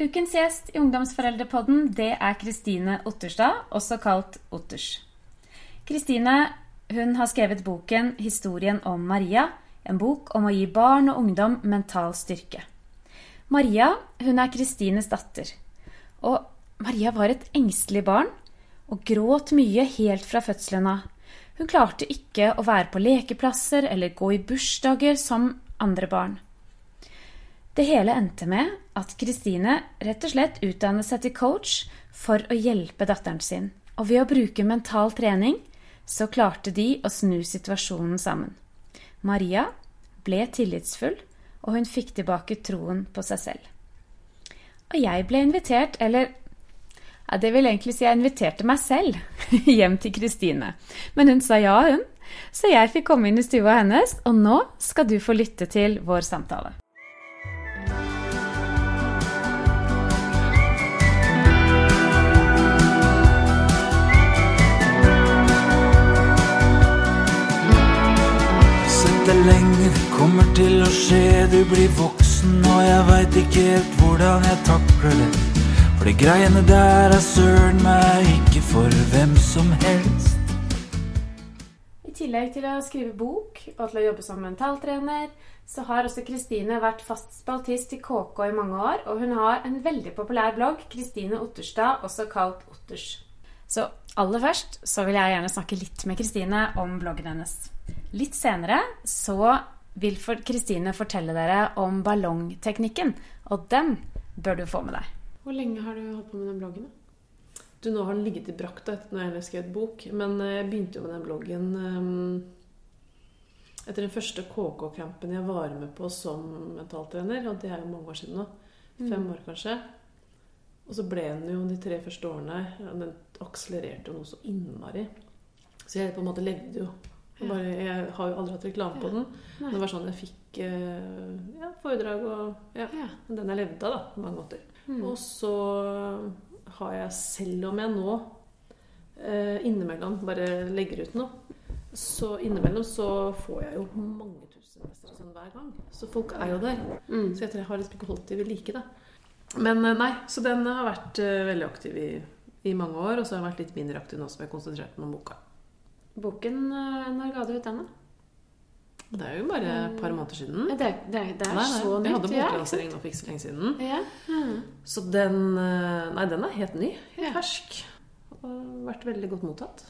Ukens gjest i Ungdomsforeldrepodden det er Kristine Otterstad, også kalt Otters. Kristine hun har skrevet boken 'Historien om Maria', en bok om å gi barn og ungdom mental styrke. Maria hun er Kristines datter. Og Maria var et engstelig barn og gråt mye helt fra fødselen av. Hun klarte ikke å være på lekeplasser eller gå i bursdager som andre barn. Det hele endte med at Kristine rett og slett utdannet seg til coach for å hjelpe datteren sin. Og ved å bruke mental trening så klarte de å snu situasjonen sammen. Maria ble tillitsfull, og hun fikk tilbake troen på seg selv. Og jeg ble invitert, eller ja, det vil egentlig si jeg inviterte meg selv hjem til Kristine. Men hun sa ja, hun. Så jeg fikk komme inn i stua hennes, og nå skal du få lytte til vår samtale. Sett deg lenge, kommer til å skje. Du blir voksen, og jeg veit ikke helt hvordan jeg takler det. For de greiene der er søren meg ikke for hvem som helst. I tillegg til å skrive bok og til å jobbe som mentaltrener, så har også Kristine vært fast spaltist i KK i mange år, og hun har en veldig populær blogg, Kristine Otterstad, også kalt Otters. Så aller først så vil jeg gjerne snakke litt med Kristine om bloggen hennes. Litt senere så vil Kristine fortelle dere om ballongteknikken, og den bør du få med deg. Hvor lenge har du holdt på med den bloggen? Du, Nå har den ligget i brakta etter når jeg skrev bok, men eh, jeg begynte jo med den bloggen um, etter den første KK-campen jeg var med på som mentaltrener, og det er jo mange år siden nå. Fem år, kanskje. Og så ble den jo de tre første årene Den akselererte jo noe så innmari. Så jeg på en måte levde jo. Bare, jeg har jo aldri hatt reklame på den. Nei. Det var sånn jeg fikk eh, ja, foredrag og ja, den jeg levde av, da, på mange måter. Mm. Og så har jeg, selv om jeg nå eh, innimellom bare legger ut noe, så innimellom så får jeg jo mange tusen lesere sånn hver gang. Så folk er jo der. Mm. Så jeg tror jeg har liksom ikke holdt de ved like, da. Men eh, nei, så den har vært veldig aktiv i, i mange år, og så har jeg vært litt mindre aktiv nå som jeg har konsentrert meg om boka. Boken, eh, når ga du ut den, da? Det er jo bare et par måneder siden. Det, det, det er Nei, nei, så vi nytt. boklansering ja. nå for ikke så lenge siden. Ja. Mm. Så den eh, Nei, den er helt ny. Helt Ja. fersk. Og vært veldig godt mottatt.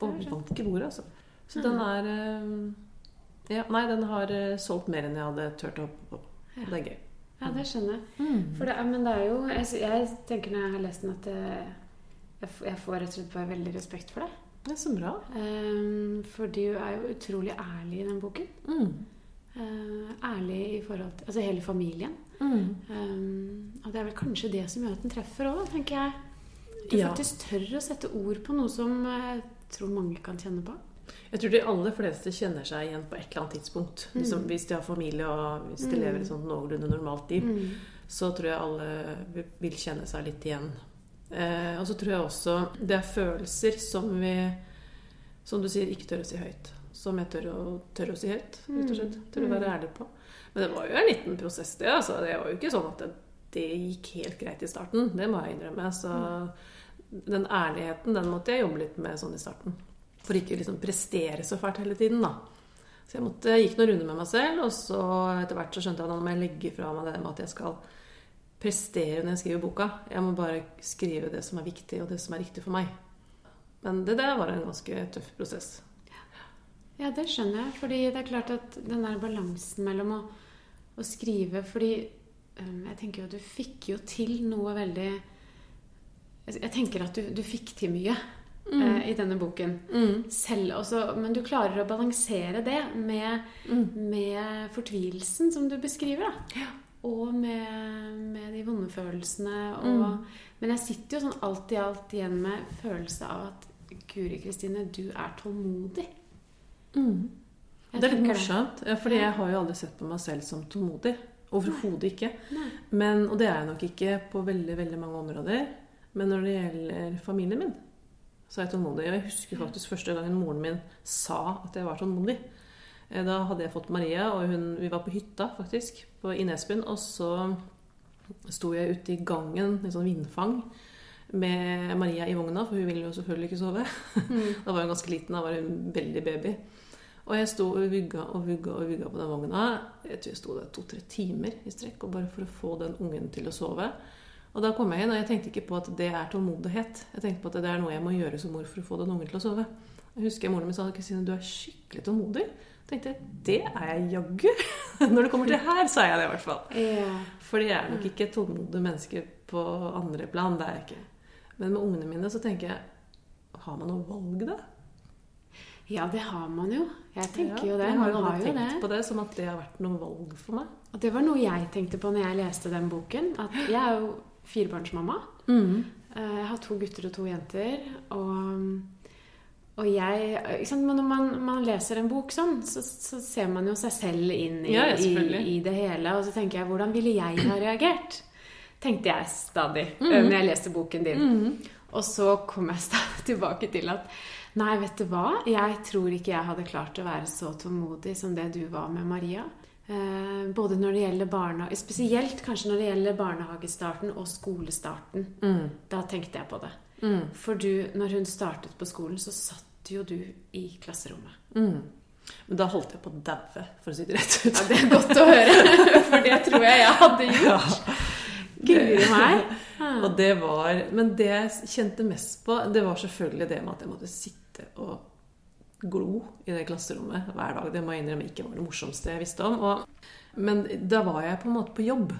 Og Det er vant ikke bordet, altså. Så den er eh, Ja, nei, den har solgt mer enn jeg hadde turt å håpe på. Det er gøy. ja, det skjønner jeg. For det, er- men det er jo jeg, jeg tenker når jeg har lest den, at jeg, jeg får rett og slett bare veldig respekt for deg. Det er så bra. Um, for du er jo utrolig ærlig i den boken. Mm. Uh, ærlig i forhold til Altså hele familien. Mm. Um, og det er vel kanskje det som gjør at den treffer òg, tenker jeg. Du Ja. faktisk tør å sette ord på noe som eh, jeg tror mange kan kjenne på. Jeg tror de aller fleste kjenner seg igjen på et eller annet tidspunkt. Liksom, hvis de har familie og hvis de Mm. lever et sånt noenlunde normalt liv, Mm. så tror jeg alle vil kjenne seg litt igjen. Eh, og så tror jeg også det er følelser som vi, som du sier, ikke tør å si høyt. Som jeg tør å, tør å si høyt, rett og slett. Tør å være ærlig på. Men det var jo en liten prosess, det. Altså. Det var jo ikke sånn at det, det gikk helt greit i starten. Det må jeg innrømme. Så den ærligheten, den måtte jeg jobbe litt med sånn i starten. For ikke liksom prestere så fælt hele tiden, da. Så jeg måtte, jeg gikk noen runder med meg selv, og så etter hvert så skjønte jeg at nå må jeg legge fra meg det med at jeg skal prestere når jeg skriver boka. Jeg må bare skrive det som er viktig, og det som er riktig for meg. Men det der var en ganske tøff prosess. Ja, det skjønner jeg. Fordi det er klart at den der balansen mellom å, å skrive Fordi um, jeg tenker jo at du fikk jo til noe veldig Jeg tenker at du, du fikk til mye eh, i denne boken. Selv også, men du klarer å balansere det med, med fortvilelsen som du beskriver. Da. Og med, med de vonde følelsene. Og, Men jeg sitter jo sånn alt i alt igjen med følelse av at Guri Kristine, du er tålmodig. Mm. Det er litt morsomt, for jeg har jo aldri sett på meg selv som tålmodig. Overhodet ikke. Nei. Men, og det er jeg nok ikke på veldig veldig mange områder. Men når det gjelder familien min, så er jeg tålmodig. Og jeg husker faktisk første gangen moren min sa at jeg var tålmodig. Eh, Da hadde jeg fått Maria, og hun, vi var på hytta faktisk, på, i Nesbyen. Og så sto jeg ute i gangen i sånn vindfang med Maria i vogna, for hun ville jo selvfølgelig ikke sove. da var hun ganske liten, da var hun veldig baby. Og jeg sto og vugga og vugga og vugga på den vogna. Jeg tror jeg sto der to-tre timer i strekk og bare for å få den ungen til å sove. Og da kom jeg inn, og jeg tenkte ikke på at det er tålmodighet. Jeg tenkte på at det er noe jeg må gjøre som mor for å få den ungen til å sove. Jeg husker moren min sa Kristine, du er skikkelig tålmodig. Jeg tenkte det er jeg jaggu. Når det kommer til her, så er jeg det i hvert fall. Ja. For jeg er nok ikke et tålmodig menneske på andre plan. Det er jeg ikke. Men med ungene mine så tenker jeg Har man noe valg, da? ja, det har man jo. Jeg tenker jo det. Jeg har Man jo har aldri jo tenkt det. på det som at det har vært noe valg for meg. Og det var noe jeg tenkte på når jeg leste den boken. At jeg er jo firebarnsmamma. Mm. Eh, Jeg har to gutter og to jenter. Og, og jeg Når man, man leser en bok sånn, så, så ser man jo seg selv inn i, Ja, i, i det hele. Og så tenker jeg hvordan ville jeg ha reagert? Tenkte jeg stadig mm -hmm. når jeg leste boken din. Og så kom jeg stadig tilbake til at Nei, vet du hva? Jeg tror ikke jeg hadde klart å være så tålmodig som det du var med Maria. Eh, både når det gjelder barna, Spesielt kanskje når det gjelder barnehagestarten og skolestarten. Mm. Da tenkte jeg på det. Mm. For du, når hun startet på skolen, så satt jo du i klasserommet. Mm. Men da holdt jeg på å daue, for å si det rett ut. Ja, Det er godt å høre, for det tror jeg jeg hadde gjort. Guri meg. Og det var, men det jeg kjente mest på, det var selvfølgelig det med at jeg måtte sitte og glo i det klasserommet hver dag. Det må jeg innrømme ikke var det morsomste jeg visste om. Og, men da var jeg på en måte på jobb.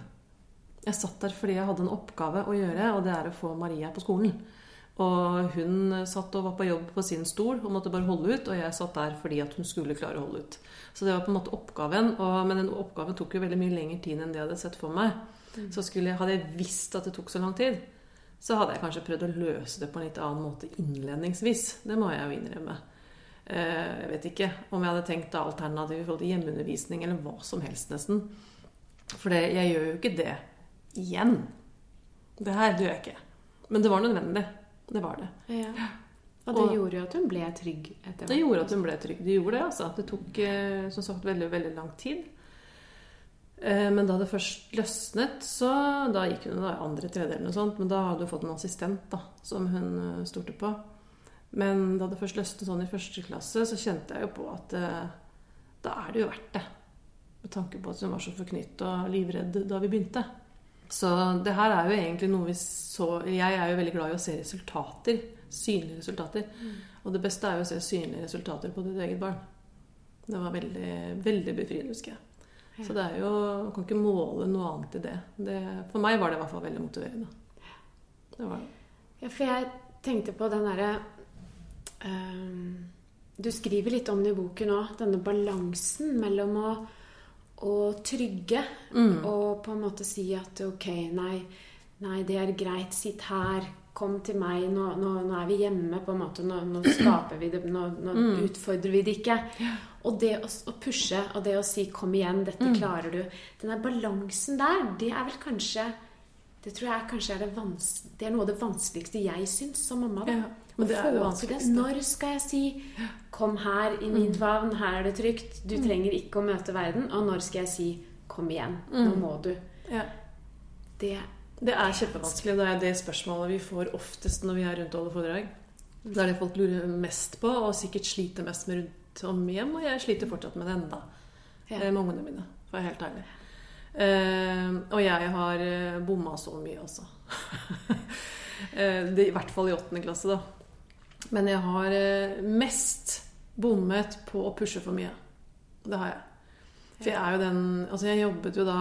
Jeg satt der fordi jeg hadde en oppgave å gjøre, og det er å få Maria på skolen. Og hun satt og var på jobb på sin stol og måtte bare holde ut, og jeg satt der fordi at hun skulle klare å holde ut. Så det var på en måte oppgaven, og, men den oppgaven tok jo veldig mye lengre tid enn det jeg hadde sett for meg. Så skulle, jeg- hadde jeg visst at det tok så lang tid, så hadde jeg kanskje prøvd å løse det på en litt annen måte innledningsvis. Det må jeg jo innrømme. Eh, Jeg vet ikke om jeg hadde tenkt alternativ i forhold til hjemmeundervisning eller hva som helst, nesten. For jeg gjør jo ikke det igjen. Det her gjør jeg ikke. Men det var nødvendig. Det var det. Ja. Og det Og- gjorde jo at hun ble trygg etter Det gjorde at hun ble trygg. Det gjorde det, altså. Det tok eh, som sagt veldig, veldig lang tid. Eh, Men da det først løsnet, så Da gikk hun da i andre eller og sånt, men da hadde hun fått en assistent da, som hun eh, stolte på. Men da det først løsnet sånn i første klasse, så kjente jeg jo på at da er det jo verdt det. Med tanke på at hun var så forknytt og livredd da vi begynte. Så det her er jo egentlig noe vi så Jeg er jo veldig glad i å se resultater. Synlige resultater. Og det beste er jo å se synlige resultater på ditt eget barn. Det var veldig, veldig befriende, husker jeg. Så det er jo Man kan ikke måle noe annet i det. det. For meg var det i hvert fall veldig motiverende. Det var det. Ja, for jeg tenkte på den derre um, Du skriver litt om det i boken òg. Denne balansen mellom å, å trygge og på en måte si at ok, nei, nei, det er greit, sitt her. Kom til meg, nå, nå, nå er vi hjemme, på en måte. Nå, nå skaper vi det, nå, nå utfordrer vi det ikke. Og det å, å pushe, og det å si 'kom igjen, dette klarer du' Den der balansen der, det er vel kanskje det tror jeg kanskje er det, vans det er noe av det vanskeligste jeg syns som mamma. Da. Ja, men det er det vanskeligste. Når skal jeg si 'kom her i min favn, her er det trygt', du trenger ikke å møte verden', og når skal jeg si 'kom igjen, nå må du'? Ja. Det Det er kjempevanskelig. Det er det spørsmålet vi får oftest når vi er rundt og holder foredrag. Det er det folk lurer mest på, og sikkert sliter mest med rundt om hjem. Og jeg sliter fortsatt med det enda, Ja. eh, med ungene mine, for å være helt ærlig. Uh, og jeg har eh, bomma så mye, også. uh, det, I hvert fall i åttende klasse, da. Men jeg har eh, mest bommet på å pushe for mye. Det har jeg. For jeg er jo den Altså, jeg jobbet jo da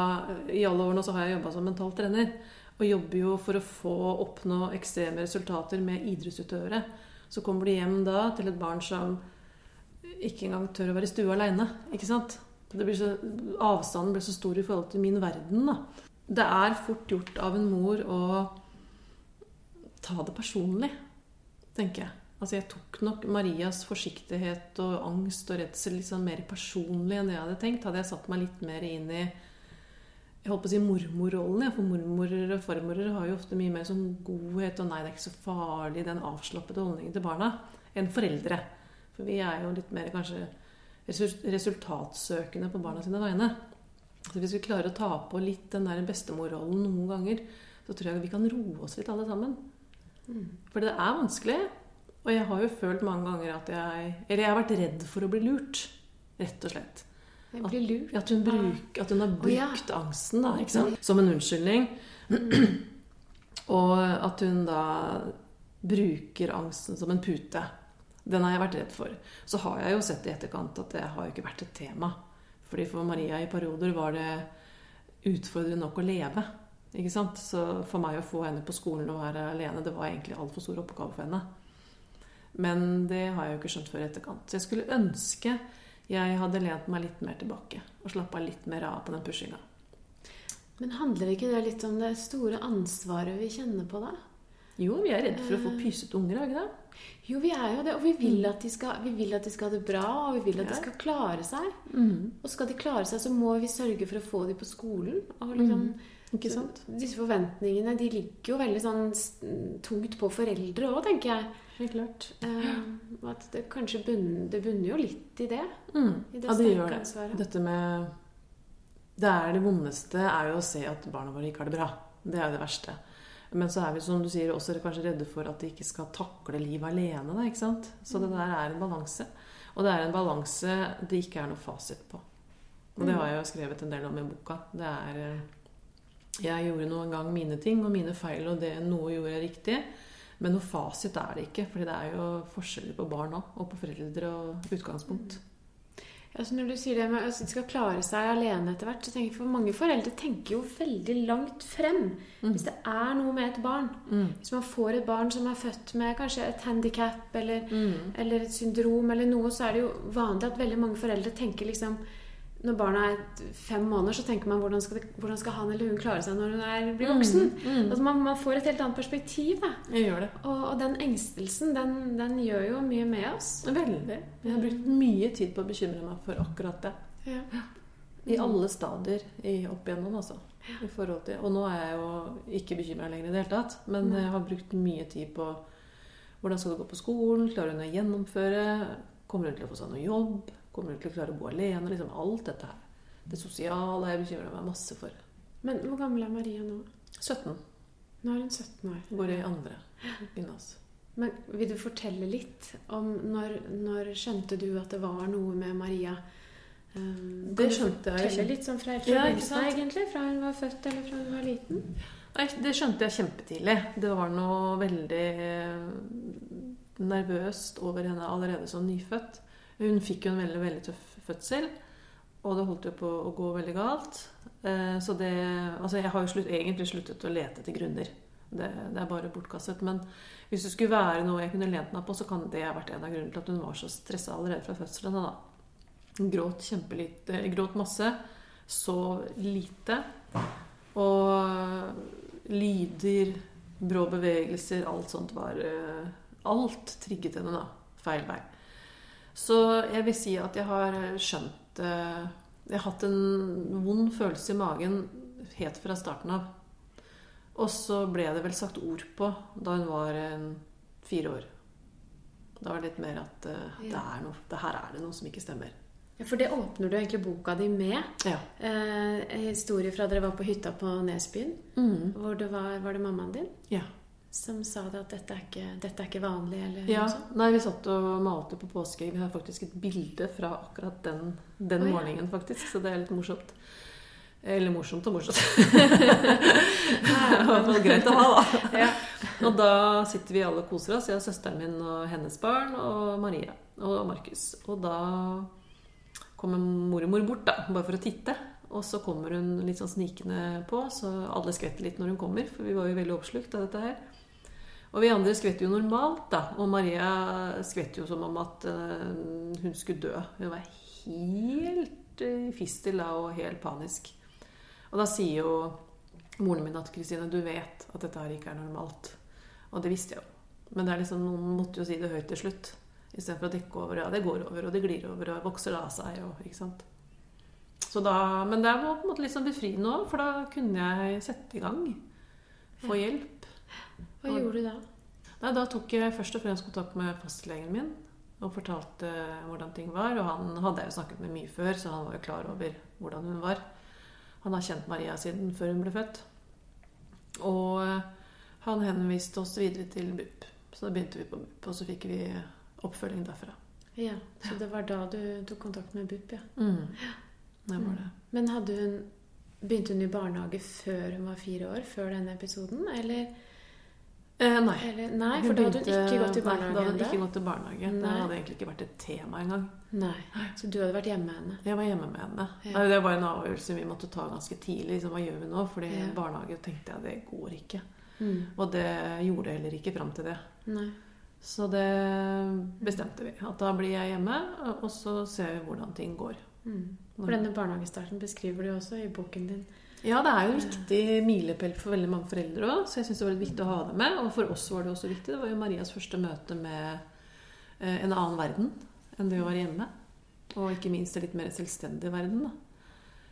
I alle årene så har jeg jobba som mental trener. Og jobber jo for å få oppnå ekstreme resultater med idrettsutøvere. Så kommer du hjem da til et barn som ikke engang tør å være i stua aleine. Avstanden blir så stor i forhold til min verden. da. Det er fort gjort av en mor å ta det personlig, tenker jeg. Altså Jeg tok nok Marias forsiktighet og angst og redsel liksom mer personlig enn jeg hadde tenkt. Hadde jeg satt meg litt mer inn i jeg holdt på å si mormorrollen. For mormorer og farmorer har jo ofte mye mer sånn godhet og 'nei, det er ikke så farlig', den avslappede holdningen til barna, enn foreldre. For vi er jo litt mer kanskje resultatsøkende på barna sine vegne. Så hvis vi klarer å ta på litt den der bestemorrollen noen ganger, så tror jeg vi kan roe oss litt alle sammen. For det er vanskelig. Og jeg har jo følt mange ganger at jeg Eller jeg har vært redd for å bli lurt. Rett og slett. At. At hun, bruk, at hun har Å, ja. brukt angsten da, sant? som en unnskyldning. Og at hun da bruker angsten som en pute. Den har jeg vært redd for. Så har jeg jo sett i etterkant at det har jo ikke vært et tema. Fordi for Maria i perioder var det utfordrende nok å leve. Ikke sant? Så for meg å få henne på skolen og være alene, det var egentlig altfor stor oppgave for henne. Men det har jeg jo ikke skjønt før i etterkant. Så jeg skulle ønske jeg hadde lent meg litt mer tilbake og slappa litt mer av på den pushinga. Men handler ikke det litt om det store ansvaret vi kjenner på da? Jo, vi er redde for å få pysete unger, er vi ikke det? Jo, vi er jo det, og vi vil at de skal, vi vil at de skal ha det bra, og vi vil at de skal klare seg. Og skal de klare seg, så må vi sørge for å få dem på skolen. Og liksom, sant? Disse forventningene de ligger jo veldig sånn tungt på foreldre òg, tenker jeg. Helt klart. Um, at det kanskje bunner, det bunner jo litt i det. Mm. I det Ja, det gjør det. Dette med Det er det vondeste er jo å se at barna våre ikke har det bra. Det er jo det verste. Men så er vi som du sier, også kanskje redde for at de ikke skal takle livet alene. Da, ikke sant? Så det der er en balanse. Og det er en balanse det ikke er noe fasit på. Og det har jeg jo skrevet en del om i boka. Det er eh, Jeg gjorde noen gang mine ting og mine feil, og det noe gjorde jeg riktig. Men noe fasit er det ikke, fordi det er jo forskjeller på barn òg, og på foreldre og utgangspunkt. Altså når du sier det med at de skal klare seg alene etter hvert, så tenker jeg for mange foreldre tenker jo veldig langt frem. Hvis det er noe med et barn. Hvis man får et barn som er født med kanskje et handikap eller, eller et syndrom eller noe, så er det jo vanlig at veldig mange foreldre tenker liksom når barna er fem måneder, så tenker man hvordan skal, det, hvordan skal han eller hun klare seg når hun er, blir voksen? Altså man, man får et helt annet perspektiv. Og, og den engstelsen, den, den gjør jo mye med oss. Veldig. Jeg har brukt mye tid på å bekymre meg for akkurat det. Ja. I alle stadier i, opp igjennom, altså. Og nå er jeg jo ikke bekymra lenger i det hele tatt. Men jeg har brukt mye tid på hvordan skal du gå på skolen, klarer hun å gjennomføre, kommer hun til å få seg noe jobb, kommer hun til å klare å bo alene, liksom alt dette her. Det sosiale jeg bekymrer meg masse for. Men hvor gammel er Maria nå? 17 Nå er hun 17 år. går i andre gymnas. Men vil du fortelle litt om når, når skjønte du at det var noe med Maria? Um, Det skjønte jeg Fortelle litt sånn fra Ja, fra sant? egentlig? Fra hun var født eller fra hun var liten? Nei, det skjønte jeg kjempetidlig. Det var noe veldig eh, nervøst over henne allerede som nyfødt. Hun fikk jo en veldig, veldig tøff fødsel, og det holdt jo på å gå veldig galt. Eh, Så det Altså, jeg har jo slutt, egentlig sluttet å lete etter grunner. Det, det er bare bortkastet. Men hvis det skulle være noe jeg kunne lent meg på, så kan det ha vært en av grunnene til at hun var så stressa allerede fra fødselen. Hun gråt kjempelite, gråt masse, sov lite. Og lyder, brå bevegelser, alt sånt var eh, Alt trigget henne da, feil vei. Så jeg vil si at jeg har skjønt eh, Jeg har hatt en vond følelse i magen helt fra starten av. Og så ble det vel sagt ord på da hun var fire år. Da var det litt mer at eh, det, er noe, det her er det noe som ikke stemmer. Ja, For det åpner du egentlig boka di med. Ja. Eh, historie fra dere var på hytta på Nesbyen. Mm. Hvor det var, var det mammaen din ja. Som sa det at dette er ikke, dette er ikke vanlig? Eller Ja, nei, vi satt og malte på påskeegg. Vi har faktisk et bilde fra akkurat den, den Å, ja. morgenen, faktisk. Så det er litt morsomt. Eller morsomt og morsomt. Det fall greit å ha, da. Ja. Og da sitter vi alle og koser oss. Jeg har søsteren min og hennes barn og Maria og Markus. Og da kommer mormor bort, da, bare for å titte. Og så kommer hun litt sånn snikende på, så alle skvetter litt når hun kommer. For vi var jo veldig oppslukt av dette her. Og vi andre skvetter jo normalt, da. Og Maria skvetter jo som om at eh, hun skulle dø. Hun var helt i fistel da, og helt panisk. Og da sier jo moren min at Kristine, du vet at dette her ikke er normalt. Og det visste jeg jo. Men er liksom, noen måtte jo si det høyt til slutt. Istedenfor å dekke over. Ja, det går over, og det glir over, og vokser av seg. Og, ikke sant? Så da, men det var på en måte litt sånn befriende òg, for da kunne jeg sette i gang. Få hjelp. Hva gjorde du da? Nei, da tok jeg først og fremst kontakt med fastlegen min og fortalte hvordan ting var. Og han hadde jeg jo snakket med mye før, så han var jo klar over hvordan hun var. Han har kjent Maria siden før hun ble født. Og eh, han henviste oss videre til BUP. Så da begynte vi på BUP, og så fikk vi oppfølging derfra. Ja, Så det var da du tok kontakt med BUP, ja. Mm. Det var det. Men hadde hun Begynte hun i barnehage før hun var fire år? Før denne episoden? Eller, Eh, nei. eller Nei, for da hadde hun ikke gått i Nei, da hadde hun ikke gått i barnehage. Det hadde egentlig ikke vært et tema engang. Nei. Så du hadde vært hjemme med henne? Jeg var hjemme med henne. Ja. Det var en avgjørelse vi måtte ta ganske tidlig. Liksom, hva gjør vi nå? Fordi Ja. barnehage tenkte jeg det går ikke. Mm. Og det gjorde jeg heller ikke fram til det. Nei. Så det bestemte vi. At da blir jeg hjemme, og så ser vi hvordan ting går. Mm. For denne barnehagestarten beskriver du også i boken din. Ja, det er jo en viktig milepæl for veldig mange foreldre òg, så jeg syns det var litt viktig å ha det med. Og for oss var det også viktig. Det var jo Marias første møte med eh, en annen verden enn det å være hjemme. Og ikke minst en litt mer selvstendig verden. Da.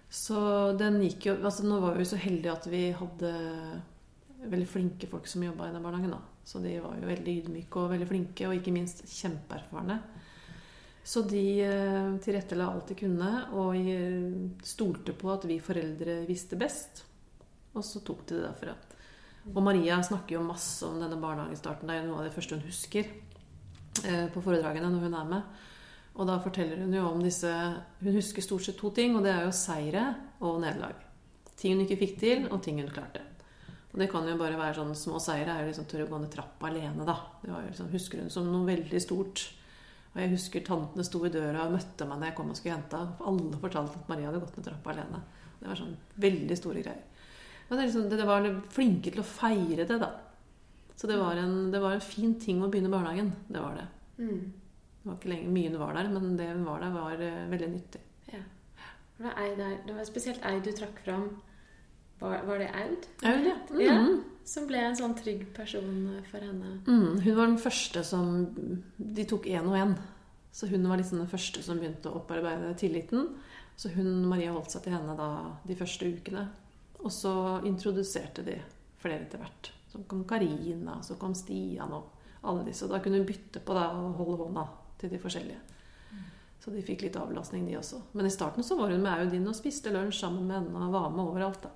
Så den gikk jo altså Nå var vi så heldige at vi hadde veldig flinke folk som jobba i den barnehagen. da. Så de var jo veldig ydmyke og veldig flinke, og ikke minst kjempeerfarne. Så de eh, tilrettela alt de kunne, og eh, stolte på at vi foreldre visste best. Og så tok de det derfra. Og Maria snakker jo masse om denne barnehagestarten. Det er noe av det første hun husker eh, på foredragene når hun er med. Og da forteller hun jo om disse Hun husker stort sett to ting, og det er jo seire og nederlag. Ting hun ikke fikk til, og ting hun klarte. Og det kan jo bare være sånn små seire. er jo liksom Tørre å gå ned trappa alene, da. Det var jo liksom, husker hun som noe veldig stort. Og jeg husker tantene sto i døra og møtte meg når jeg kom og skulle hente henne. Alle fortalte at Maria hadde gått ned trappa alene. Det var sånn veldig store greier. Men det, liksom, det var flinke til å feire det, da. Så det var, en, det var en fin ting å begynne barnehagen. Det var det. Mm. Det var ikke lenge mye hun var der, men det hun var der, var eh, veldig nyttig. Ja. Det var, ei der, det var spesielt ei du trakk fram. Var, var det Aud? Aud, ja. Ja. Som ble en sånn trygg person for henne. Mm, hun var den første som De tok én og én. Så hun var liksom den første som begynte å opparbeide tilliten. Så hun, Maria holdt seg til henne da de første ukene. Og så introduserte de flere etter hvert. Så kom Karina, så kom Stian og alle disse. Og da kunne hun bytte på da, og holde hånda til de forskjellige. Så de fikk litt avlastning, de også. Men i starten så var hun med Audin og spiste lunsj sammen med henne og var med overalt. da.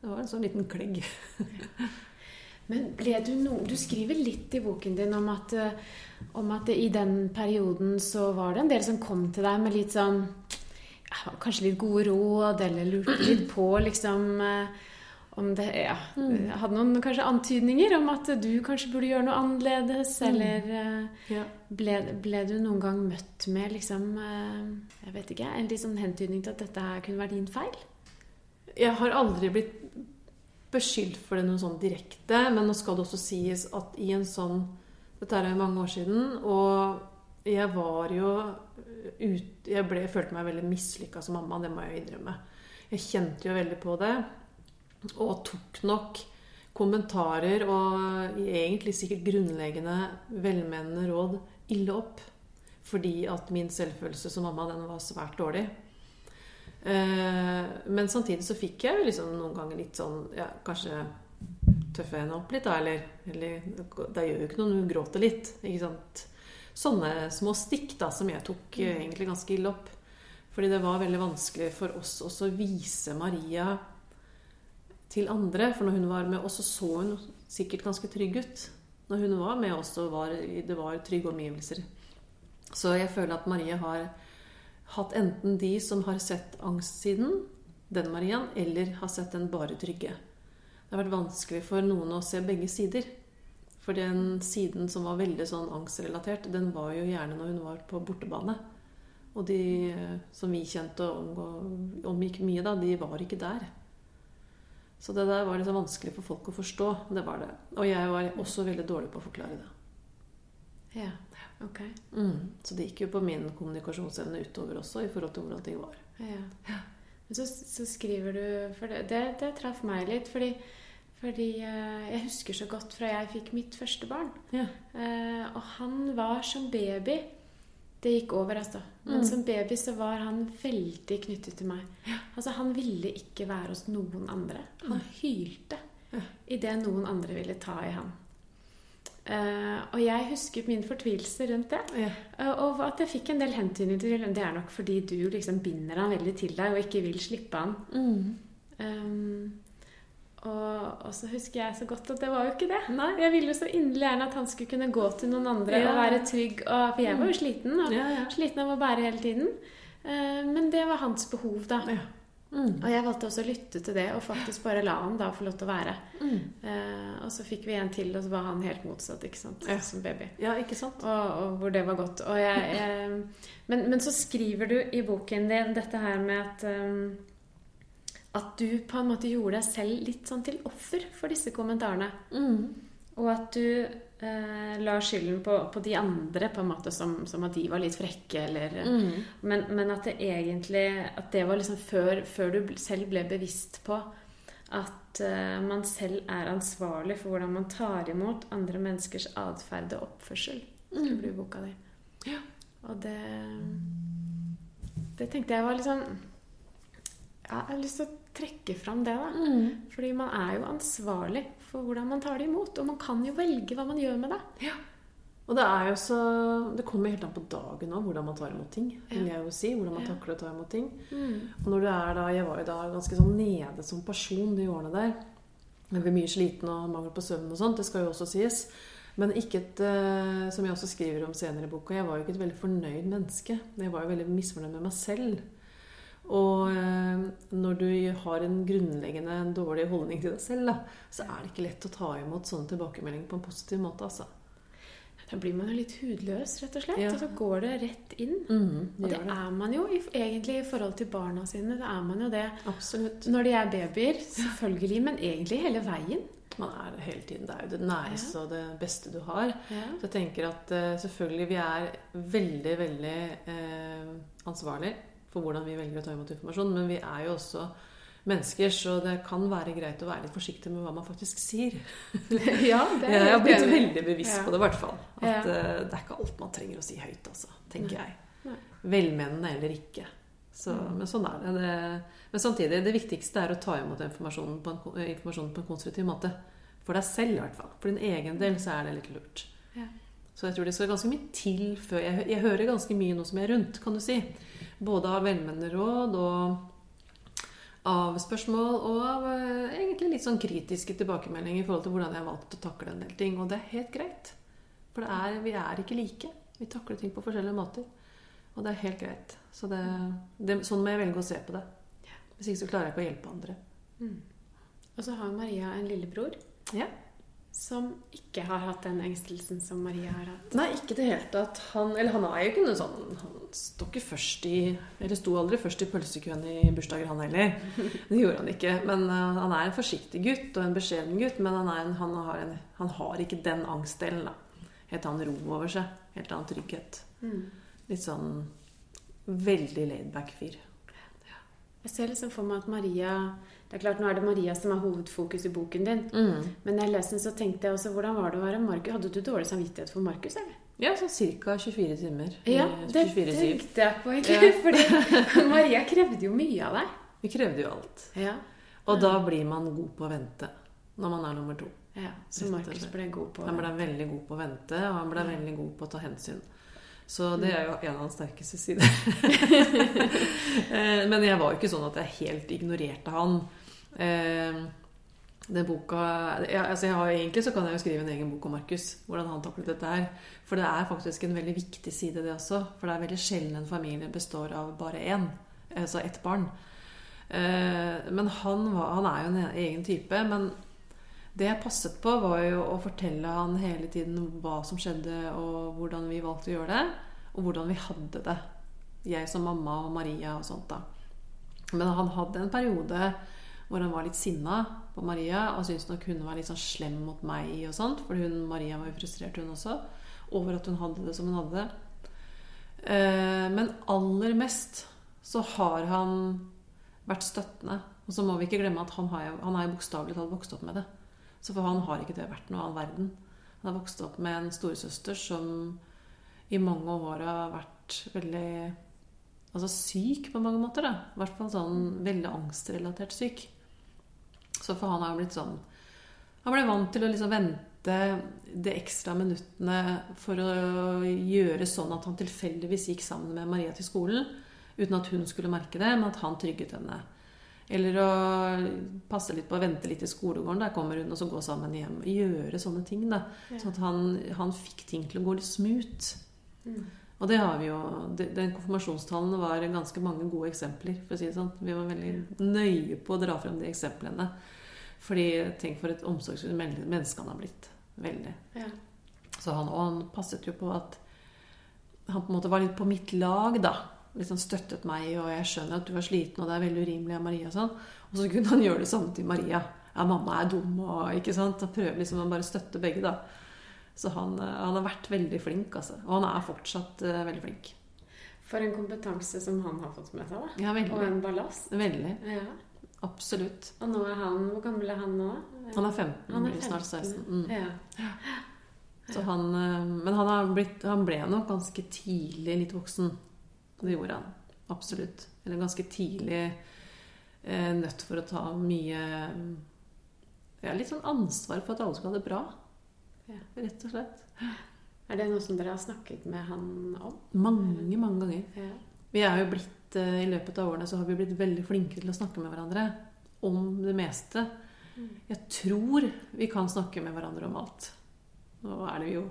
Det var en sånn liten klegg. Men ble du noen Du skriver litt i boken din om at, eh, om at i den perioden så var det en del som kom til deg med litt sånn Kanskje litt gode råd, eller lurte litt på liksom eh, om det ja, Hadde noen kanskje antydninger om at du kanskje burde gjøre noe annerledes, eller eh, ble, ble du noen gang møtt med liksom eh, Jeg vet ikke, en litt sånn hentydning til at dette kunne være din feil? Jeg har aldri blitt beskyldt for det noe sånn direkte, men nå skal det også sies at i en sånn Dette er jo mange år siden, og jeg var jo ut, Jeg ble, følte meg veldig mislykka som mamma, det må jeg jo innrømme. Jeg kjente jo veldig på det, og tok nok kommentarer og egentlig sikkert grunnleggende velmenende råd ille opp. Fordi at min selvfølelse som mamma, den var svært dårlig. Eh, men samtidig så fikk jeg liksom noen ganger litt sånn ja, Kanskje tøffe henne opp litt, da. Eller, eller det gjør jo ikke noe når hun gråter litt. Ikke sant? Sånne små stikk da, som jeg tok mm. egentlig ganske ille opp. Fordi det var veldig vanskelig for oss også å vise Maria til andre. For når hun var med oss, så så hun sikkert ganske trygg ut. Når hun var med oss, så var, det var trygge omgivelser. Så jeg føler at Maria har hatt enten de som har sett angstsiden, den Marian, eller har sett den bare trygge. Det har vært vanskelig for noen å se begge sider. For den siden som var veldig sånn angstrelatert, den var jo gjerne når hun var på bortebane. Og de eh, som vi kjente og omgikk mye da, de var ikke der. Så det der var liksom vanskelig for folk å forstå. Det var det. Og jeg var også veldig dårlig på å forklare det. Ja, ok. Mm. Så det gikk jo på min kommunikasjonsevne utover også, i forhold til hvordan ting var. Ja. Men så, så skriver du For det, det, det traff meg litt. Fordi, fordi eh, jeg husker så godt fra jeg fikk mitt første barn. Ja. Eh, og han var som baby Det gikk over, altså. Men Mm. som baby så var han veldig knyttet til meg. Altså Han ville ikke være hos noen andre. Han hylte Ja. idet noen andre ville ta i ham. Eh, og jeg husker min fortvilelse rundt det. Ja. Uh, Og at jeg fikk en del hentydninger til det er nok fordi du liksom binder han veldig til deg og ikke vil slippe han. Mm. Um, og, og så husker jeg så godt at det var jo ikke det. Nei. Jeg ville jo så inderlig gjerne at han skulle kunne gå til noen andre Ja. og være trygg. Og, for jeg var jo sliten. Og ja. sliten av å bære hele tiden. Uh, men det var hans behov, da. Ja. Mm. Og jeg valgte også å lytte til det og faktisk bare la han da få lov til å være. Mm. Eh, og så fikk vi en til, og så var han helt motsatt, ikke sant, Ja. som baby. ja, ikke sant? Og, og hvor det var godt. Og jeg, jeg, men, men så skriver du i boken din dette her med at um, at du på en måte gjorde deg selv litt sånn til offer for disse kommentarene. Mm. Og at du eh, la skylden på, på de andre, på en måte som, som at de var litt frekke, eller Mm. men, men at det egentlig At det var liksom før, før du selv ble bevisst på at eh, man selv er ansvarlig for hvordan man tar imot andre menneskers atferd og oppførsel. Skriver du i boka di. Ja. Og det Det tenkte jeg var liksom ja, Jeg har lyst til å trekke fram det. da Mm. Fordi man er jo ansvarlig for hvordan man tar det imot. Og man kan jo velge hva man gjør med det. Og det er jo så Det kommer helt an på dagen òg, hvordan man tar imot ting. vil jeg jo si, Hvordan man Ja. takler å ta imot ting. Mm. Og når du er da Jeg var jo da ganske sånn nede som person de årene der. Jeg ble mye sliten og mangel på søvn og sånt. Det skal jo også sies. Men ikke et eh, Som jeg også skriver om senere i boka, jeg var jo ikke et veldig fornøyd menneske. Jeg var jo veldig misfornøyd med meg selv. Og eh, når du har en grunnleggende dårlig holdning til deg selv, da, så er det ikke lett å ta imot sånne tilbakemeldinger på en positiv måte, altså. Da blir man jo litt hudløs, rett og slett. Ja. Og så går det rett inn. Mm, Og det det er man jo egentlig i forhold til barna sine. Det er man jo det Absolutt. når de er babyer, selvfølgelig, men egentlig hele veien. Man er det hele tiden. Det er jo det næreste og det beste du har. Ja. Så jeg tenker at eh, selvfølgelig vi er veldig, veldig eh, ansvarlig for hvordan vi velger å ta imot informasjon, men vi er jo også mennesker, så det kan være greit å være litt forsiktig med hva man faktisk sier. ja, det er Jeg har blitt veldig bevisst Ja. på det, i hvert fall. At Ja. uh, det er ikke alt man trenger å si høyt, altså, tenker Nei. jeg. Velmenende eller ikke. Så, Mm. Men sånn er det. det. Men samtidig, det viktigste er å ta imot informasjonen på en, eh, informasjonen på en konstruktiv måte. For deg selv, i hvert fall. For din egen del så er det litt lurt. Ja. Så jeg tror det skal ganske mye til før Jeg, jeg hører ganske mye nå som er rundt, kan du si. Både av velmenende råd og av spørsmål og av eh, egentlig litt sånn kritiske tilbakemeldinger i forhold til hvordan jeg har valgt å takle en del ting. Og det er helt greit. For det er, vi er ikke like. Vi takler ting på forskjellige måter. Og det er helt greit. Så det, det, sånn må jeg velge å se på det. Hvis ikke så klarer jeg ikke å hjelpe andre. Og så har Maria en lillebror Ja. Som ikke har hatt den engstelsen som Maria har hatt. Nei, ikke i det hele tatt. Han, eller han er jo ikke noe sånn Han sto ikke først i Eller sto aldri først i pølsekøen i bursdager, han heller. Det gjorde han ikke. Men uh, han er en forsiktig gutt og en beskjeden gutt. Men han, en, han, har, en, han har ikke den angstdelen, da. Helt annen ro over seg. Helt annen trygghet. Mm. Litt sånn veldig laidback fyr. Jeg ser liksom for meg at Maria Det er klart Nå er det Maria som er hovedfokus i boken din. Mm. Men når jeg leste den, så tenkte jeg også hvordan var det å være Markus? Hadde du dårlig samvittighet for Markus, eller? Ja, sånn ca. 24 timer. Ja, det 24-7. tenkte jeg på, egentlig. Fordi Maria krevde jo mye av deg. Vi krevde jo alt. Ja. Og da blir man god på å vente når man er nummer to. ja så Markus ble god på å vente. Han ble veldig god på å vente, og han ble veldig god på å ta hensyn. Så det er jo en av hans sterkeste sider. Eh, Men jeg var jo ikke sånn at jeg helt ignorerte han. Eh, Den boka ja, altså jeg har, Egentlig så kan jeg jo skrive en egen bok om Markus. Hvordan han taklet dette her. For det er faktisk en veldig viktig side, det også. For det er veldig sjelden en familie består av bare én. Altså ett barn. Eh, Men han, var, han er jo en egen type. Men det jeg passet på, var jo å fortelle han hele tiden hva som skjedde, og hvordan vi valgte å gjøre det, og hvordan vi hadde det. Jeg som mamma og Maria og sånt, da. Men han hadde en periode hvor han var litt sinna på Maria og syntes nok hun var litt sånn slem mot meg og sånt, for hun, Maria var jo frustrert, hun også, over at hun hadde det som hun hadde det. Eh, Men aller mest så har han vært støttende. Og så må vi ikke glemme at han, har, han er bokstavelig talt vokst opp med det. Så for han har ikke det vært noe annen verden. Han har vokst opp med en storesøster som i mange år har vært veldig altså syk på mange måter. da. I hvert fall sånn veldig angstrelatert syk. Så for han har blitt sånn Han ble vant til å liksom vente de ekstra minuttene for å gjøre sånn at han tilfeldigvis gikk sammen med Maria til skolen. Uten at hun skulle merke det, men at han trygget henne Eller å passe litt på å vente litt i skolegården. Der kommer hun, og så gå sammen hjem. Gjøre sånne ting. da. Sånn at han, han fikk ting til å gå litt smooth. Og det har vi jo Den konfirmasjonstalen var ganske mange gode eksempler. for å si det sånn. Vi var veldig nøye på å dra frem de eksemplene. Fordi tenk for et omsorgsfullt men- menneske han har blitt. Veldig. Ja. Så han, og han passet jo på at han på en måte var litt på mitt lag, da. Liksom støttet meg, og jeg skjønner at du er sliten, og det er veldig urimelig av Maria og sånn. Og så kunne han gjøre det samme til Maria. Ja, mamma er dum, og ikke sant. Han prøver liksom å bare støtte begge, da. Så han, eh, han har vært veldig flink, altså. Og han er fortsatt uh, veldig flink. For en kompetanse som han har fått med seg, da. Ja, Og en ballast. Veldig. Ja. Absolutt. Og nå er han Hvor gammel er han nå? Han er 15, Han er blir snart 15. 16. Mm. Ja. Så han, eh, men han, har blitt, han ble nok ganske tidlig litt voksen. Det gjorde han. Absolutt. Eller ganske tidlig eh, nødt for å ta mye ja, Litt sånn ansvar for at alle skal ha det bra. Ja. Rett og slett. Er det noe som dere har snakket med han om? Mange, mange ganger. Ja. Vi er jo blitt, eh, I løpet av årene så har vi blitt veldig flinke til å snakke med hverandre om det meste. Jeg tror vi kan snakke med hverandre om alt. Nå er det jo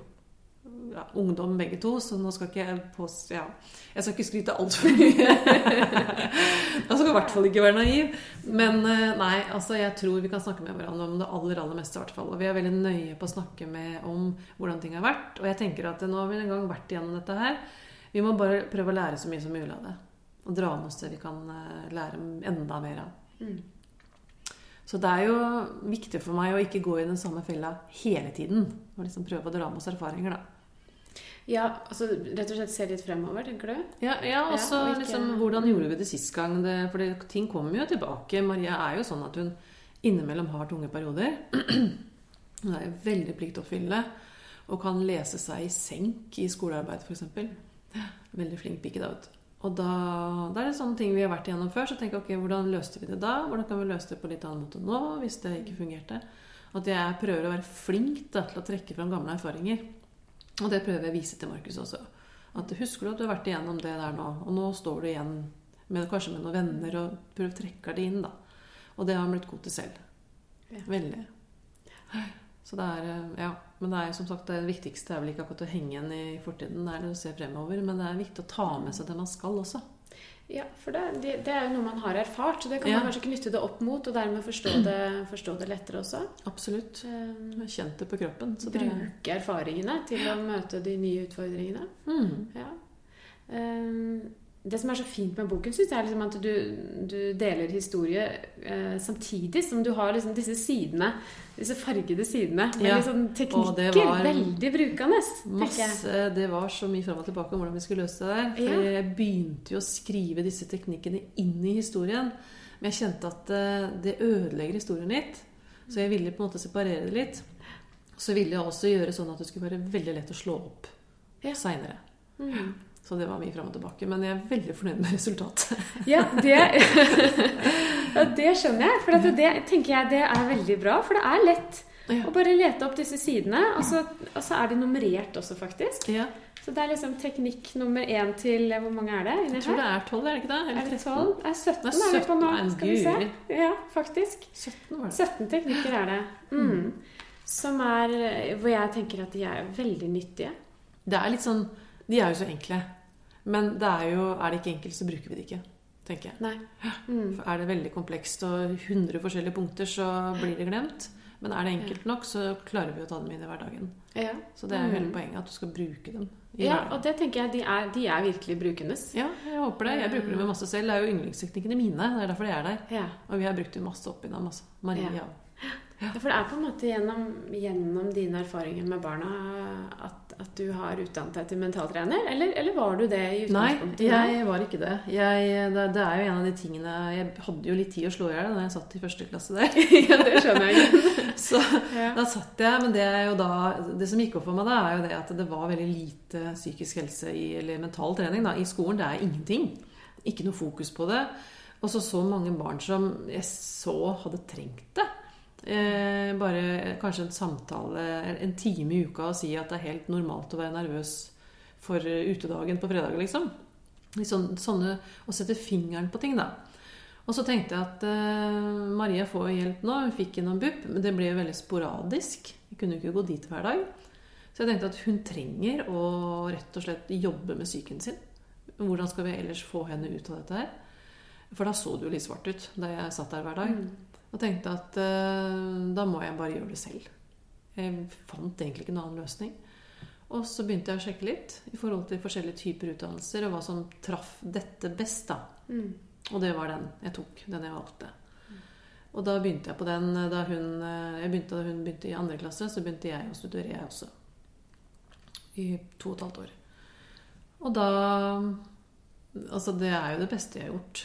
ja, ungdom begge to, så nå skal ikke jeg pås... Ja, jeg skal ikke skryte altfor mye. jeg skal i hvert fall ikke være naiv. Men eh, nei, altså jeg tror vi kan snakke med hverandre om det aller aller meste. i hvert fall. Og vi er veldig nøye på å snakke med om hvordan ting har vært. Og jeg tenker at nå har vi en gang vært igjennom dette her. Vi må bare prøve å lære så mye som mulig av det. Og dra med oss det vi kan eh, lære enda mer av. Mm. Så det er jo viktig for meg å ikke gå i den samme fella hele tiden. Og liksom prøve å dra med oss erfaringer, da. Ja, altså rett og slett se litt fremover, tenker du? Ja, ja og så Ja, og ikke- liksom Hvordan gjorde vi det sist gang? Det, for det, ting kommer jo tilbake. Maria er jo sånn at hun innimellom har tunge perioder. Hun er veldig pliktoppfyllende og kan lese seg i senk i skolearbeid, f.eks. Veldig flink pike, da, vet du. Og da, da er det sånne ting vi har vært igjennom før. Så tenker jeg, ok, hvordan løste vi det da? Hvordan kan vi løse det på litt annen måte nå, hvis det ikke fungerte? At jeg prøver å være flink da, til å trekke fram gamle erfaringer. Og det prøver jeg å vise til Markus også. At Husker du at du har vært igjennom det der nå, og nå står du igjen med, kanskje med noen venner og prøver å trekke det inn, da. Og det har han blitt god til selv. Ja. Veldig. Så det er eh, Ja. Men det er som sagt det viktigste er vel ikke akkurat å henge igjen i fortiden, det er det å se fremover. Men det er viktig å ta med seg det man skal også. Ja, for det, det, det er jo noe man har erfart, så det kan Ja. man kanskje knytte det opp mot, og dermed forstå det, forstå det lettere også. Absolutt. Du har kjent det på kroppen. Så bruke erfaringene til å møte de nye utfordringene. mm. Ja. Um, det som er så fint med boken, synes jeg er liksom at du, du deler historie eh, samtidig som du har liksom disse sidene, disse fargede sidene, med Ja. det teknikker. var Veldig brukende. Masse, det var så mye fram og tilbake om hvordan vi skulle løse det der. For Ja. jeg begynte jo å skrive disse teknikkene inn i historien. Men jeg kjente at eh, det ødelegger historien litt. Så jeg ville på en måte separere det litt. Så ville jeg også gjøre sånn at det skulle være veldig lett å slå opp Ja. seinere. Mm. Så det var mye fram og tilbake. Men jeg er veldig fornøyd med resultatet. Ja, det, ja, det skjønner jeg. For det tenker jeg det er veldig bra. For det er lett Ja. å bare lete opp disse sidene. Og så, og så er de nummerert også, faktisk. Ja, Så det er liksom teknikk nummer én til Hvor mange er det jeg tror det er tolv, er det ikke det? Eller Er det 13? 12? Er 17 Det er er vi på nå? 17, Skal vi se. Ja, faktisk. 17 var det. 17 teknikker er det. Mm. Som er Hvor jeg tenker at de er veldig nyttige. Det er litt sånn De er jo så enkle. Men det er jo Er det ikke enkelt, så bruker vi det ikke. Tenker jeg. Mm. Er det veldig komplekst og 100 forskjellige punkter, så blir det glemt. Men er det enkelt nok, så klarer vi å ta dem inn i hverdagen. Ja. Så det er jo hele Mm. poenget, at du skal bruke dem. ja, hverdagen. og det tenker jeg de er, de er virkelig brukendes. ja, jeg håper det. Jeg bruker dem jo masse selv. Det er jo yndlingsteknikkene mine. Det er derfor de er der. Ja. Og vi har brukt dem masse opp innom. Altså. Maria. Ja. Ja, for det er på en måte gjennom, gjennom dine erfaringer med barna at, at du har utdannet deg til mentaltrener? Eller, eller var du det i utgangspunktet? Nei, jeg var ikke det. Jeg, det. Det er jo en av de tingene Jeg hadde jo litt tid å slå i hjel da jeg satt i første klasse der. ja, det skjønner jeg. Så Ja. da satt jeg, men det er jo da Det som gikk opp for meg da, er jo det at det var veldig lite psykisk helse i, eller mental trening da, i skolen. Det er ingenting. Ikke noe fokus på det. Og så så mange barn som jeg så hadde trengt det. Eh, bare kanskje en samtale en time i uka og si at det er helt normalt å være nervøs for utedagen på fredag, liksom. Sånn, sånne, å sette fingeren på ting, da. Og så tenkte jeg at eh, Maria får hjelp nå. Hun fikk gjennom BUP, men det ble veldig sporadisk. Vi kunne ikke gå dit hver dag. Så jeg tenkte at hun trenger å rett og slett jobbe med psyken sin. Hvordan skal vi ellers få henne ut av dette her? For da så det jo litt svart ut da jeg satt der hver dag. Og tenkte at eh, da må jeg bare gjøre det selv. Jeg fant egentlig ikke noen annen løsning. Og så begynte jeg å sjekke litt i forhold til forskjellige typer utdannelser og hva som traff dette best. da. Mm. Og det var den jeg tok. Den jeg valgte. Og da begynte jeg på den da hun, jeg begynte, da hun begynte i andre klasse. Så begynte jeg å studere, jeg også. I to og et halvt år. Og da Altså, det er jo det beste jeg har gjort.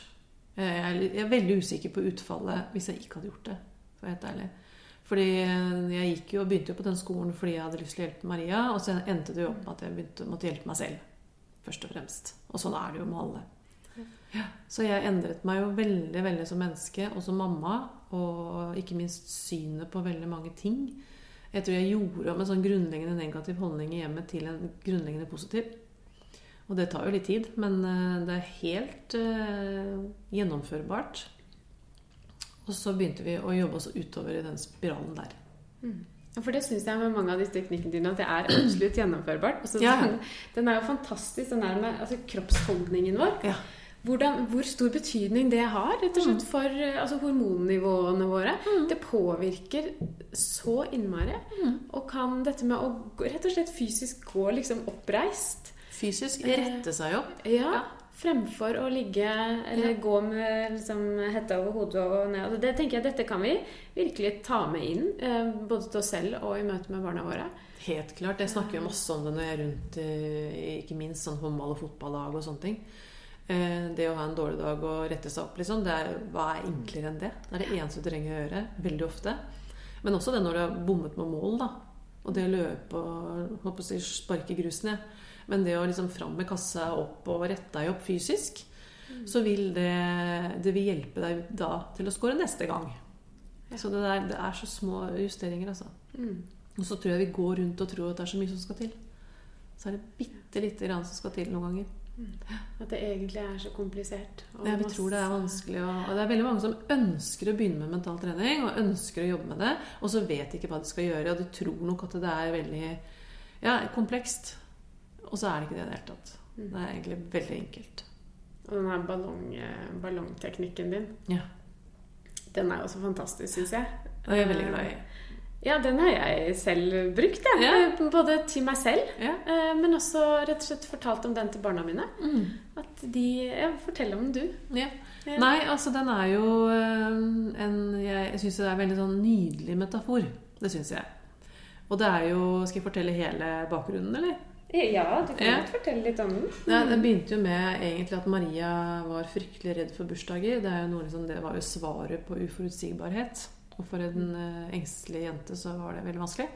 Jeg er, veldig usikker på utfallet hvis jeg ikke hadde gjort det. For helt ærlig. Fordi jeg gikk jo, begynte jo på den skolen fordi jeg hadde lyst til å hjelpe Maria. Og så endte det jo opp med at jeg begynte, måtte hjelpe meg selv. Først og fremst. Og sånn er det jo med alle. Ja. Så jeg endret meg jo veldig veldig som menneske og som mamma. Og ikke minst synet på veldig mange ting. Jeg tror jeg gjorde om en sånn grunnleggende negativ holdning i hjemmet til en grunnleggende positiv. Og det tar jo litt tid, men eh, det er helt uh, gjennomførbart. Og så begynte vi å jobbe oss utover i den spiralen der. Mm. For det syns jeg med mange av disse teknikkene dine at det er absolutt gjennomførbart. Altså, Ja. den, den er jo fantastisk, den der med altså, kroppsholdningen vår. Ja. Hvordan, hvor stor betydning det har rett og slett for eh, altså, hormonnivåene våre. Det påvirker så innmari. Og kan dette med å rett og slett fysisk gå liksom oppreist Fysisk rette seg opp. ja, Fremfor å ligge eller gå med liksom, hetta over hodet og ned. Altså, det tenker jeg dette kan vi virkelig ta med inn, eh, både til oss selv og i møte med barna våre. Helt klart. Jeg snakker jo masse om det når jeg er rundt eh, ikke minst sånn håndball- og fotballag og sånne ting. Eh, Det å ha en dårlig dag og rette seg opp, liksom, det er, hva er enklere enn det? Det er det eneste du trenger å gjøre. Veldig ofte. Men også det når du har bommet med mål, da. Og det å løpe og håper si, sparke grus ned. Men det å liksom fram med kassa opp og rette deg opp fysisk, så vil det, det vil hjelpe deg da til å score neste gang. Så det, der, det er så små justeringer, altså. Mm. Og så tror jeg vi går rundt og tror at det er så mye som skal til. Så er det bitte lite grann som skal til noen ganger. At det egentlig er så komplisert. Ja, vi tror det er vanskelig. Og, og det er veldig mange som ønsker å begynne med mental trening og ønsker å jobbe med det, og så vet de ikke hva de skal gjøre, og de tror nok at det er veldig ja, komplekst. Og så er det ikke det i det hele tatt. Mm. Det er egentlig veldig enkelt. Og den her ballong, eh, ballongteknikken din, Ja. den er jo så fantastisk, syns jeg. Det er jeg veldig glad i. Ja, den har jeg selv brukt, jeg. Ja. Både til meg selv, Ja. eh, men også rett og slett fortalt om den til barna mine. Mm. At de ja, Fortell om den, du. Ja. Nei, altså den er jo eh, en Jeg, jeg syns det er en veldig sånn nydelig metafor. Det syns jeg. Og det er jo Skal jeg fortelle hele bakgrunnen, eller? Ja, du kan godt fortelle litt om den. Ja, det begynte jo med egentlig at Maria var fryktelig redd for bursdager. Det, er jo noe, liksom, det var jo svaret på uforutsigbarhet. Og for en eh, engstelig jente så var det veldig vanskelig.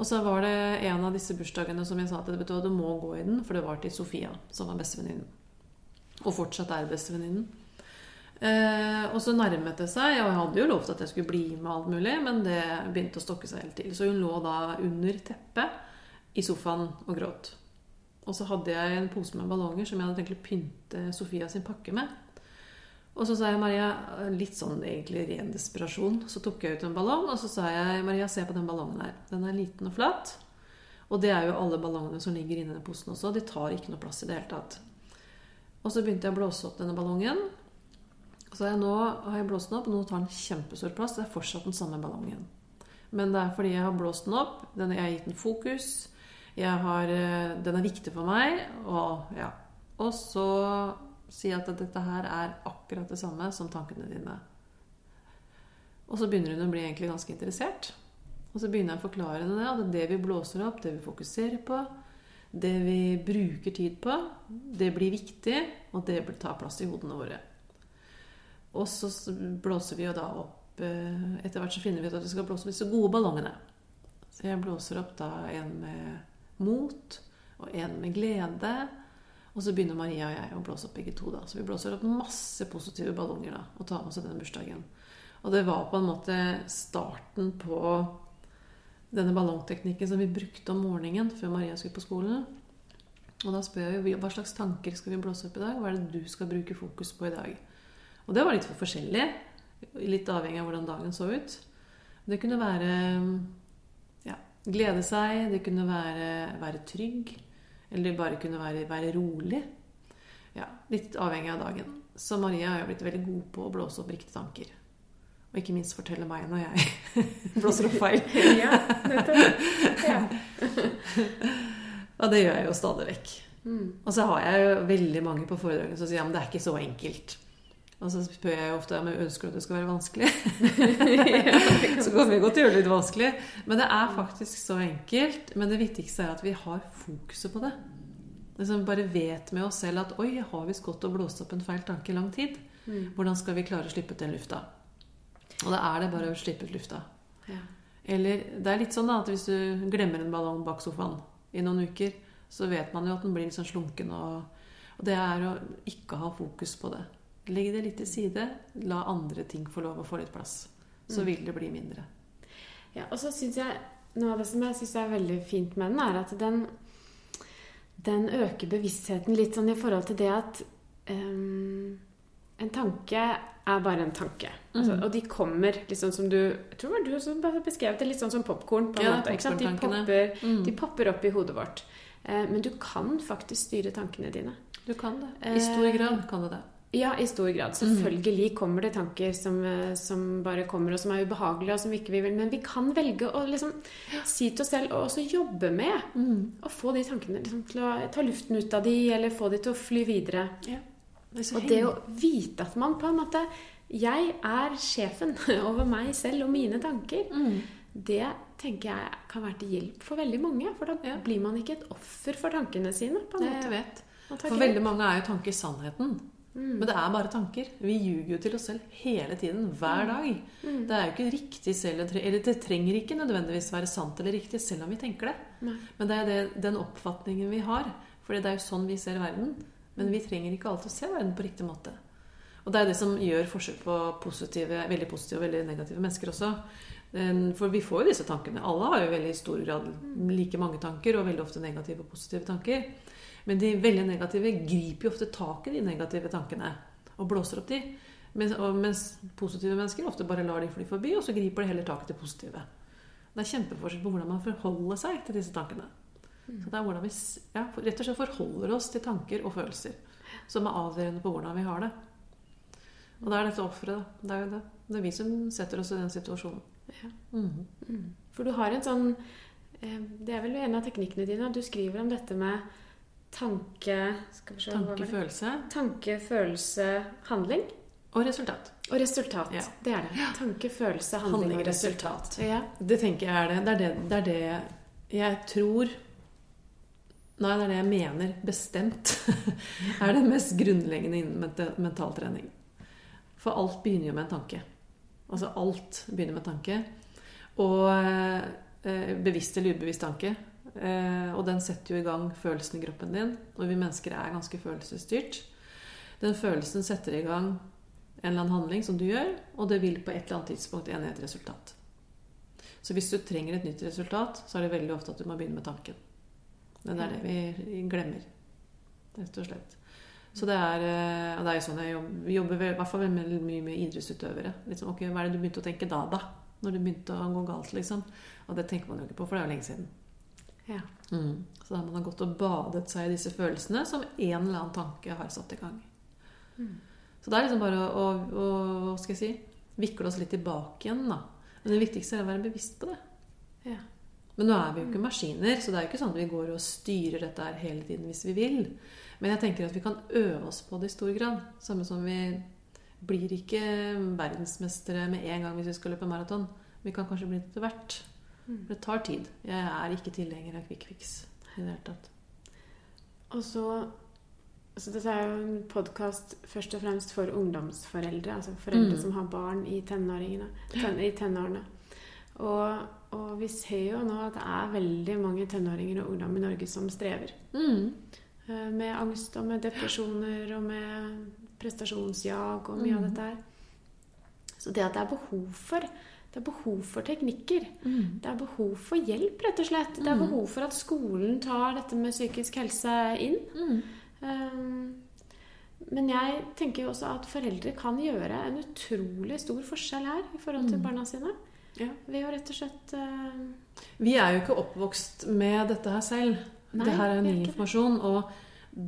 Og så var det en av disse bursdagene som jeg sa til du, hva, du må gå i den, for det var til Sofia, som var bestevenninnen. Og fortsatt er bestevenninnen. Eh, og så nærmet det seg, og jeg hadde jo lovt at jeg skulle bli med alt mulig, men det begynte å stokke seg helt til. Så hun lå da under teppet i sofaen og gråt. Og så hadde jeg en pose med ballonger som jeg hadde tenkt å pynte Sofia sin pakke med. Og så sa jeg Maria, litt sånn egentlig ren desperasjon, så tok jeg ut en ballong, og så sa jeg Maria, se på den ballongen her. Den er liten og flat. Og det er jo alle ballongene som ligger inni den posen også. De tar ikke noe plass i det hele tatt. Og så begynte jeg å blåse opp denne ballongen. Og så har jeg nå har jeg blåst den opp, og nå tar den kjempestor plass. Det er fortsatt den samme ballongen. Men det er fordi jeg har blåst den opp. Den, jeg har gitt den fokus. Har, eh, den er viktig for meg. Og, ja. og så si at dette her er akkurat det samme som tankene dine. Og så begynner hun å bli egentlig ganske interessert. Og så begynner jeg å forklare henne at det vi blåser opp, det vi fokuserer på, det vi bruker tid på, det blir viktig, og det tar plass i hodene våre. Og så blåser vi jo da opp eh, Etter hvert så finner vi ut at vi skal blåse opp disse gode ballongene. Så jeg blåser opp da en med mot og en med glede. Og så begynner Maria og jeg å blåse opp begge to. da. Så vi blåser opp masse positive ballonger da, og tar med oss den bursdagen. Og det var på en måte starten på denne ballongteknikken som vi brukte om morgenen før Maria skulle på skolen. Og da spør jeg hva slags tanker skal vi blåse opp i dag? Hva er det du skal bruke fokus på i dag? Og det var litt for forskjellig. Litt avhengig av hvordan dagen så ut. Det kunne være ja, glede seg, det kunne være, være trygg. Eller bare kunne være, være rolig. Ja, litt avhengig av dagen. Så Maria har jo blitt veldig god på å blåse opp riktige tanker. Og ikke minst fortelle meg når jeg blåser opp feil. ja, nettopp. Ja. Og det gjør jeg jo stadig vekk. Mm. Og så har jeg jo veldig mange på foredragene som sier ja, men det er ikke så enkelt. Og så spør jeg ofte om jeg ønsker at det skal være vanskelig. så kan vi godt gjøre det litt vanskelig. Men det er faktisk så enkelt. Men det viktigste er at vi har fokuset på det. Liksom bare vet med oss selv at oi, har vi skått og blåst opp en feil tanke i lang tid? Mm. Hvordan skal vi klare å slippe ut den lufta? Og da er det bare å slippe ut lufta. Ja. Eller det er litt sånn da, at hvis du glemmer en ballong bak sofaen i noen uker, så vet man jo at den blir litt sånn slunken. Og, og det er å ikke ha fokus på det. Legg det litt til side. La andre ting få lov å få litt plass. Så Mm. vil det bli mindre. Ja, og så syns jeg Noe av det som jeg syns er veldig fint med den, er at den, den øker bevisstheten litt sånn i forhold til det at um, en tanke er bare en tanke. Altså, Mhm. og de kommer litt liksom som du Jeg tror det var du som beskrev det litt sånn som popkorn. på Ja? De popper, Mm. de popper opp i hodet vårt. Uh, men du kan faktisk styre tankene dine. Du kan det. I stor Eh, grad kan du det. Ja, i stor grad. Selvfølgelig kommer det tanker som, eh, som bare kommer, og som er ubehagelige, og som vi ikke vil. Men vi kan velge å liksom si til oss selv, og også jobbe med, å få de tankene liksom, til å ta luften ut av de, eller få de til å fly videre. Ja. Det Og det å vite at man på en måte Jeg er sjefen over meg selv og mine tanker. mm. Det tenker jeg kan være til hjelp for veldig mange. For da Ja. blir man ikke et offer for tankene sine. på en måte. jeg vet. For veldig mange er jo tanker sannheten. Mm. Men det er bare tanker. Vi ljuger jo til oss selv hele tiden. Hver dag. Mm. Det er jo ikke riktig selv Eller det trenger ikke nødvendigvis være sant eller riktig selv om vi tenker det. Nei. Men det er det, den oppfatningen vi har. For det er jo sånn vi ser verden. Men vi trenger ikke alltid å se verden på riktig måte. Og det er det som gjør forskjell på positive, veldig positive og veldig negative mennesker også. For vi får jo disse tankene. Alle har jo i veldig stor grad like mange tanker, og veldig ofte negative og positive tanker. Men de veldig negative griper jo ofte tak i de negative tankene og blåser opp de. Mens, mens positive mennesker ofte bare lar de fly forbi, og så griper de heller tak i det positive. Det er kjempeforskjell på hvordan man forholder seg til disse tankene. Så det er hvordan vi ja, rett og slett forholder oss til tanker og følelser som er avgjørende på hvordan vi har det. Og da er dette offeret, da. Det er jo det. Det er vi som setter oss i den situasjonen. Ja. Mm. Mm. For du har en sånn eh, Det er vel en av teknikkene dine. at Du skriver om dette med tanke se, Tanke, følelse Tanke, følelse, handling. og resultat. Og resultat. Ja. Det er det. Tanke, følelse, handling, Handling og resultat. resultat. Ja. Det tenker jeg er det. Det er det, det er det jeg tror Nei, det er det jeg mener bestemt er det mest grunnleggende innen ment- mentaltrening. For alt begynner jo med en tanke. Altså alt begynner med en tanke. Og eh, bevisst eller ubevisst tanke. Eh, og den setter jo i gang følelsen i kroppen din. Og vi mennesker er ganske følelsesstyrt. Den følelsen setter i gang en eller annen handling som du gjør, og det vil på et eller annet tidspunkt ende i et resultat. Så hvis du trenger et nytt resultat, så er det veldig ofte at du må begynne med tanken. Det er det vi glemmer, rett og slett. Så det er, eh, og det er jo sånn jeg jobber, vi jobber i hvert fall veldig mye med idrettsutøvere. Liksom, ok, Hva er det du begynte å tenke da, da? Når det begynte å gå galt, liksom. Og det tenker man jo ikke på, for det er jo lenge siden. Ja. Mm. Så da man har gått og badet seg i disse følelsene som en eller annen tanke har satt i gang. Så det er liksom bare å, å, å skal jeg si, vikle oss litt tilbake igjen, da. Men det viktigste er å være bevisst på det. Ja. Men nå er vi jo ikke maskiner, så det er jo ikke sånn at vi går og styrer dette her hele tiden hvis vi vil. Men jeg tenker at vi kan øve oss på det i stor grad. Samme som vi blir ikke verdensmestere med en gang hvis vi skal løpe maraton. Vi kan kanskje bli det etter hvert. For det tar tid. Jeg er ikke tilhenger av quick fix i det hele tatt. Og så altså Dette er jo en podkast først og fremst for ungdomsforeldre. Altså foreldre Mm. som har barn i, tenåringene, ten, i tenårene. Og, og vi ser jo nå at det er veldig mange tenåringer og ungdom i Norge som strever. Mm. Eh, Med angst og med depresjoner og med prestasjonsjag og mye av Mm. dette her. Så det at det er behov for det er behov for teknikker. Mm. Det er behov for hjelp, rett og slett. Det er Mm. behov for at skolen tar dette med psykisk helse inn. Mm. Um, Men jeg tenker jo også at foreldre kan gjøre en utrolig stor forskjell her i forhold til Mm. barna sine. Ja. Ved å rett og slett uh... Vi er jo ikke oppvokst med dette her selv. Nei, det her er ny informasjon. Og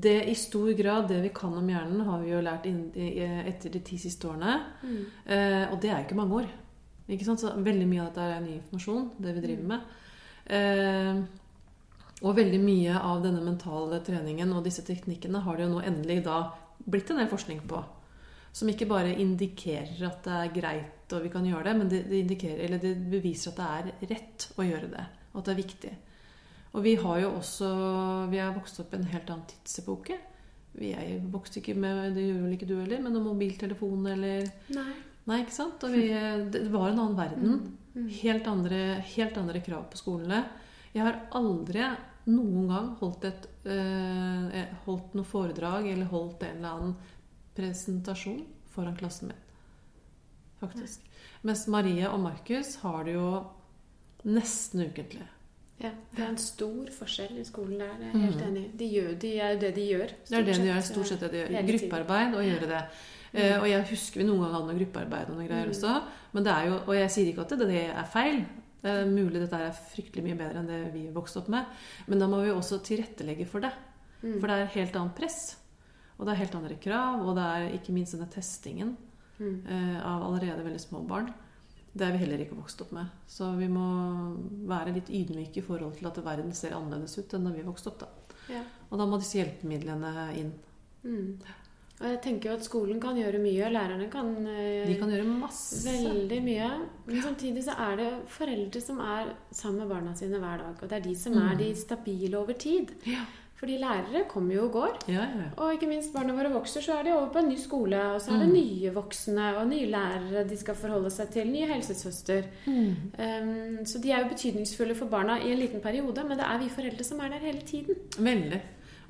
det i stor grad, det vi kan om hjernen, har vi jo lært inn, etter de ti siste årene. mm, Eh, og det er jo ikke mange år. Ikke sant? Så veldig mye av dette er ny informasjon, det vi driver med. Eh, og veldig mye av denne mentale treningen og disse teknikkene har det jo nå endelig da blitt en del forskning på. Som ikke bare indikerer at det er greit og vi kan gjøre det, men det, det, det beviser at det er rett å gjøre det. Og at det er viktig. Og vi har jo også Vi har vokst opp i en helt annen tidsepoke. Vi er vokste ikke med Det gjør vel ikke du heller, med noen mobiltelefon eller Nei. Nei, ikke sant? Og vi, det var en annen verden. Mm. Helt andre, helt andre krav på skolene. Jeg har aldri noen gang holdt, et, eh, holdt noe foredrag eller holdt en eller annen presentasjon foran klassen min. Faktisk. Mens Marie og Markus har det jo nesten ukentlig. Ja, det er en stor forskjell i skolen der. Jeg er helt Mhm. enig. De, gjør, de er jo det de gjør. Det er det de gjør. Stort sett det de gjør. Gruppearbeid og gjøre det. Eh, og jeg husker vi noen ganger noe gruppearbeid og noe greier Mm. også. Men det er jo, og jeg sier ikke at det, det er feil. Det er mulig dette er fryktelig mye bedre enn det vi vokste opp med. Men da må vi også tilrettelegge for det. Mm. For det er helt annet press. Og det er helt andre krav. Og det er ikke minst denne testingen Mm. eh, av allerede veldig små barn. Det er vi heller ikke vokst opp med. Så vi må være litt ydmyke i forhold til at verden ser annerledes ut enn da vi vokste opp. da. Ja. Og da må disse hjelpemidlene inn. Mm. Og jeg tenker jo at skolen kan gjøre mye, og lærerne kan, eh, De kan gjøre masse. veldig mye. Men samtidig så er det foreldre som er sammen med barna sine hver dag. Og det er de som er Mm. de stabile over tid. Ja. Fordi lærere kommer jo og går. Ja, ja. Og ikke minst barna våre vokser, så er de over på en ny skole. Og så er det Mm. nye voksne og nye lærere de skal forholde seg til. Nye helsesøster. Um, så de er jo betydningsfulle for barna i en liten periode, men det er vi foreldre som er der hele tiden. Veldig.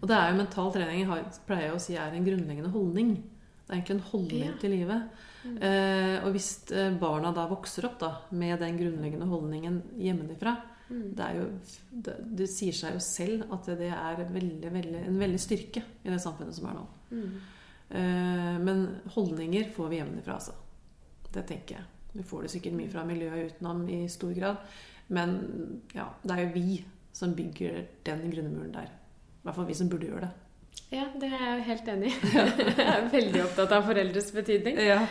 Og det er jo mental trening jeg har- pleier jeg å si er en grunnleggende holdning. Det er egentlig en holdning Ja. til livet. Eh, og hvis eh, barna da vokser opp da, med den grunnleggende holdningen hjemmefra Mm. det, er jo, det, det sier seg jo selv at det er veldig, veldig, en veldig styrke i det samfunnet som er nå. Mm. Eh, men holdninger får vi hjemmefra, altså. Det tenker jeg. Vi får det sikkert mye fra miljøet utenom i stor grad. Men ja, det er jo vi som bygger den grunnmuren der. I hvert fall vi som burde gjøre det. Ja, det er jeg helt enig i. Jeg er veldig opptatt av foreldres betydning. Ja.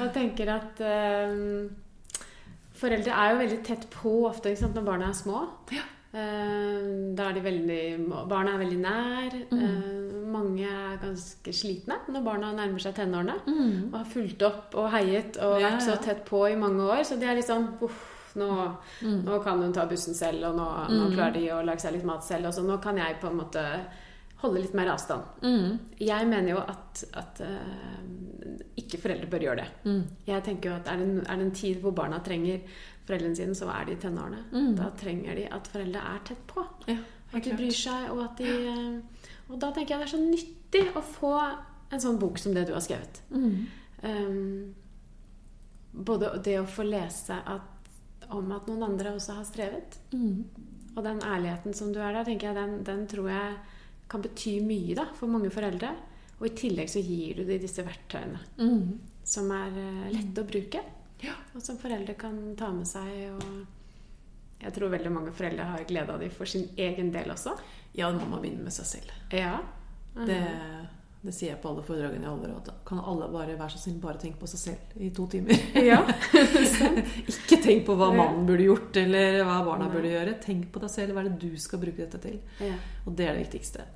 Og tenker at um, foreldre er jo veldig tett på ofte når barna er små. Ja. Uh, da er de veldig Barna er veldig nær. Mm. Uh, mange er ganske slitne når barna nærmer seg tenårene. Mm. Og har fulgt opp og heiet og Ja, vært så tett på i mange år. Så det er litt sånn uff, nå, Mm. nå kan hun ta bussen selv, og nå, nå Mm. klarer de å lage seg litt mat selv. Og så nå kan jeg på en måte holde litt mer avstand. Mm. Jeg mener jo at, at uh, ikke foreldre bør gjøre det. Mm. Jeg tenker jo at er det, er det en tid hvor barna trenger foreldrene sine, så er de i tenårene. Mm. Da trenger de at foreldre er tett på. Ja, At de bryr seg, og at de eh, Og da tenker jeg det er så nyttig å få en sånn bok som det du har skrevet. Mm. Um, både det å få lese at, om at noen andre også har strevet, Mm. og den ærligheten som du er der, tenker jeg, den, den tror jeg kan bety mye da, for mange foreldre. Og i tillegg så gir du dem disse verktøyene Mm. som er eh, lette å bruke, Ja. og som foreldre kan ta med seg. Og jeg tror veldig mange foreldre har glede av dem for sin egen del også. Ja, man må begynne med seg selv. Ja. Det, det sier jeg på alle foredragene jeg holder. at Kan alle bare være så snill bare tenke på seg selv i to timer? ja. Ikke tenk på hva mannen burde gjort, eller hva barna Nei. burde gjøre. Tenk på deg selv. Hva er det du skal bruke dette til? ja. Og det er det viktigste.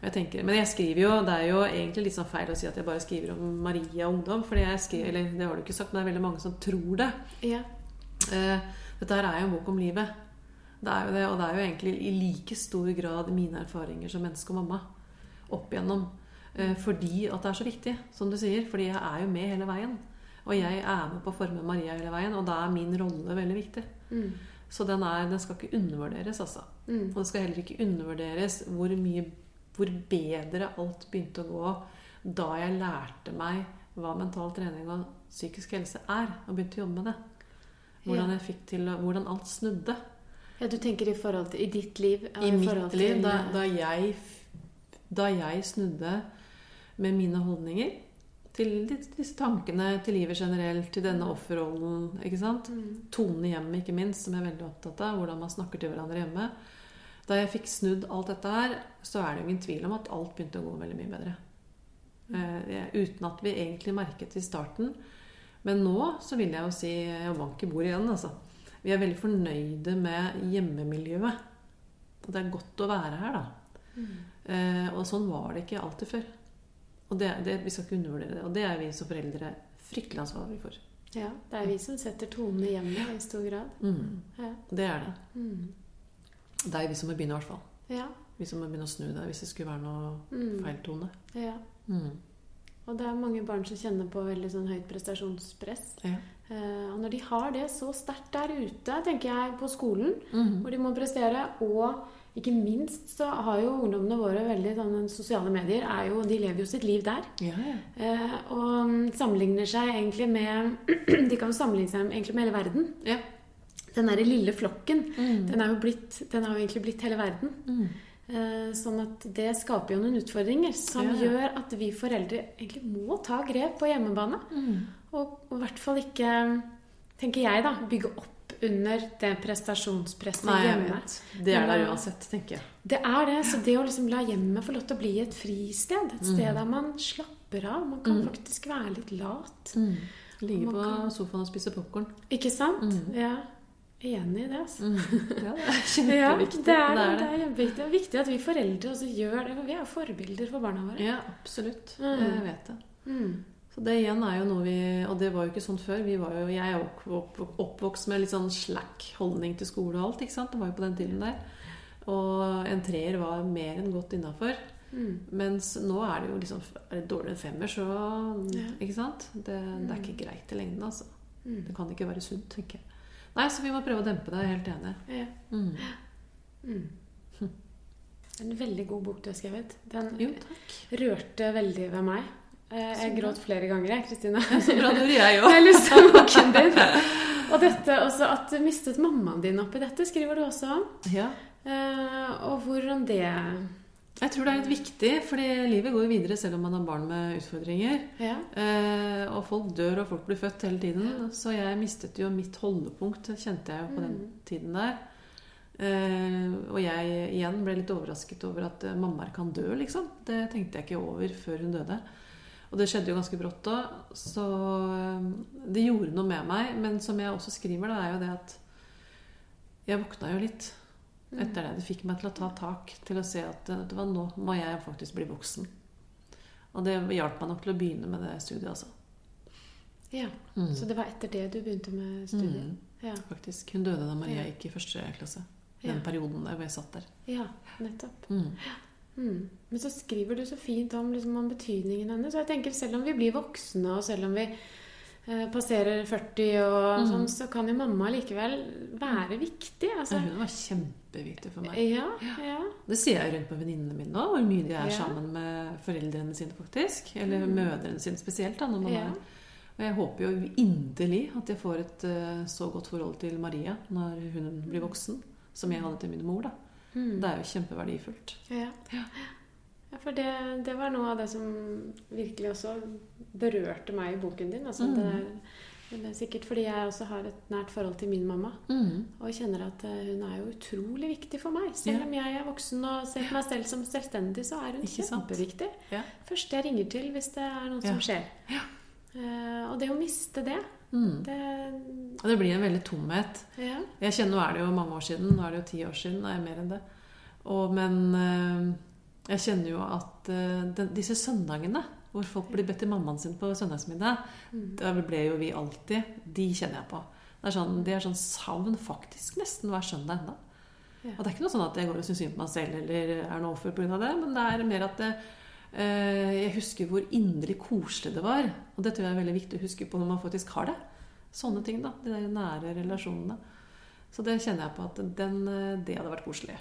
Jeg tenker, men jeg skriver jo, det er jo egentlig litt sånn feil å si at jeg bare skriver om Maria og ungdom. Fordi jeg skriver, eller det har du ikke sagt, men det er veldig mange som tror det. ja. Eh, dette her er jo en bok om livet. Det er jo det, og det er jo egentlig i like stor grad mine erfaringer som menneske og mamma opp igjennom. Eh, fordi at det er så viktig, som du sier. Fordi jeg er jo med hele veien. Og jeg er med på å forme Maria hele veien, og da er min rolle veldig viktig. Mm. Så den, er, den skal ikke undervurderes, altså. Mm. Og det skal heller ikke undervurderes hvor mye hvor bedre alt begynte å gå da jeg lærte meg hva mental trening og psykisk helse er, og begynte å jobbe med det. Hvordan, jeg fikk til, hvordan alt snudde. Ja, du tenker i forhold til i ditt liv? I mitt liv, da, eh, da, jeg, da jeg snudde med mine holdninger til disse tankene, til livet generelt, til denne offerrollen. ikke sant? Tonen i hjemmet, ikke minst, som jeg er veldig opptatt av. Hvordan man snakker til hverandre hjemme. Da jeg fikk snudd alt dette her, så er det jo ingen tvil om at alt begynte å gå veldig mye bedre. Eh, jeg- uten at vi egentlig merket det i starten. Men nå så vil jeg jo si Jeg banker i bordet igjen, altså. Vi er veldig fornøyde med hjemmemiljøet. Og det er godt å være her, da. Eh, og sånn var det ikke alltid før. Og det, det, vi skal ikke undervurdere det. Og det er vi som foreldre fryktelig ansvarlige for. Ja, det er vi som setter tonen i hjemmet i stor grad. Mm. Ja. Det er det. Mm. Det er vi som må begynne, i hvert fall. Ja. Vi som må begynne å snu det hvis det skulle være noe Mm. feil tone. ja. Mm. Og det er mange barn som kjenner på veldig sånn høyt prestasjonspress. Ja. Uh, og når de har det så sterkt der ute, tenker jeg, på skolen, Mhm. hvor de må prestere, og ikke minst så har jo ungdommene våre veldig sånn Sosiale medier er jo, de lever jo sitt liv der. Ja, ja. Eh, og mm, sammenligner seg egentlig med De kan jo sammenligne seg egentlig med hele verden. ja. Den derre lille flokken, Mm. den, er jo blitt, den har jo egentlig blitt hele verden. Mm. Eh, Sånn at det skaper jo noen utfordringer som gjør at vi foreldre egentlig må ta grep på hjemmebane. Mm. Og og i hvert fall ikke, tenker jeg, da, bygge opp under det prestasjonspresset Nei, hjemme. Det er der uansett, tenker jeg. Det er det. Så det å liksom la hjemmet få lov til å bli et fristed, et sted Mm. der man slapper av, man kan Mm. faktisk være litt lat. Ligge på kan- sofaen og spise popkorn. Ikke sant? Mm. Ja. Enig i det, altså. Ja, det er Ja, kjempeviktig. det er det. Det er kjempeviktig. Det er viktig at vi foreldre også gjør det. for Vi er forbilder for barna våre. Ja, absolutt. Mm. Jeg vet det. Mm. Så det igjen er jo noe vi Og det var jo ikke sånn før. Vi var jo, jeg er opp, opp, oppvokst med litt sånn slack holdning til skole og alt. ikke sant? Det var jo på den tiden der. Og en treer var mer enn godt innafor. Mm. Mens nå er det jo liksom Er det dårligere enn femmer, så Ja. Ikke sant? Det, det er ikke greit i lengden, altså. Mm. Det kan ikke være sunt, tenker jeg. Nei, så vi må prøve å dempe det. Helt enig. Ja. Mm. Mm. En veldig god bok du har skrevet. Den Jo, rørte veldig ved meg. Eh, Jeg gråt flere ganger, jeg, Kristine. Så bra, det gjorde jeg òg. Jeg lyst boken din. Og dette også at du mistet mammaen din oppi dette, skriver du også om. Ja. Eh, og hvordan det Jeg tror det er litt viktig, fordi livet går jo videre selv om man har barn med utfordringer. Ja. Eh, og folk dør, og folk blir født hele tiden. Så jeg mistet jo mitt holdepunkt, kjente jeg jo på den Mm. tiden der. Uh, og jeg igjen ble litt overrasket over at mammaer kan dø, liksom. Det tenkte jeg ikke over før hun døde. Og det skjedde jo ganske brått da. Så eh, det gjorde noe med meg. Men som jeg også skriver, da, er jo det at jeg våkna jo litt etter det. Det fikk meg til å ta tak, til å se at det var nå må jeg faktisk bli voksen. Og det hjalp meg nok til å begynne med det studiet, altså. ja. Mm. Så det var etter det du begynte med studiet? Mm, Ja. faktisk. Hun døde da Maria Ja. gikk i første klasse. Ja. Den perioden der hvor jeg satt der. ja, nettopp. Mm. Mm. Men så skriver du så fint om, liksom, om betydningen hennes. Og jeg tenker selv om vi blir voksne, og selv om vi eh, passerer 40 og Mm. sånn, så kan jo mamma likevel være viktig. Altså, hun var kjempeviktig for meg. ja, ja. Det sier jeg rundt med venninnene mine nå, hvor mye de er Ja. sammen med foreldrene sine, faktisk. Eller Mm. mødrene sine spesielt. Da, når man er. Og jeg håper jo inderlig at jeg får et uh, så godt forhold til Maria når hun blir voksen, som jeg hadde til min mor. da. Mm. Det er jo kjempeverdifullt. Ja. ja, for det, det var noe av det som virkelig også berørte meg i boken din. Altså, Mm. det, det er sikkert fordi jeg også har et nært forhold til min mamma. Mm. Og kjenner at eh, hun er jo utrolig viktig for meg. Selv Ja. om jeg er voksen og ser på meg selv som selvstendig, så er hun Ikke kjempeviktig. Ja. Først jeg ringer til hvis det er noe Ja. som skjer. Eh, og det å miste det, Mm. det det blir en veldig tomhet. Ja. Jeg kjenner, Nå er det jo mange år siden. Nå er det jo ti år siden. Nei, mer enn det. Og, men eh, jeg kjenner jo at eh, den, disse søndagene hvor folk blir bedt til mammaen sin på søndagsmiddag, Mm. da ble jo vi alltid De kjenner jeg på. Det er sånn, det er sånn savn faktisk nesten hver søndag ennå. Ja. Og det er ikke noe sånn at jeg går og syns synd på meg selv eller er noe offer pga. det, men det er mer at det, jeg husker hvor inderlig koselig det var. Og det tror jeg er veldig viktig å huske på når man faktisk har det. Sånne ting, da. De der nære relasjonene. Så det kjenner jeg på at den, eh, det hadde vært koselig.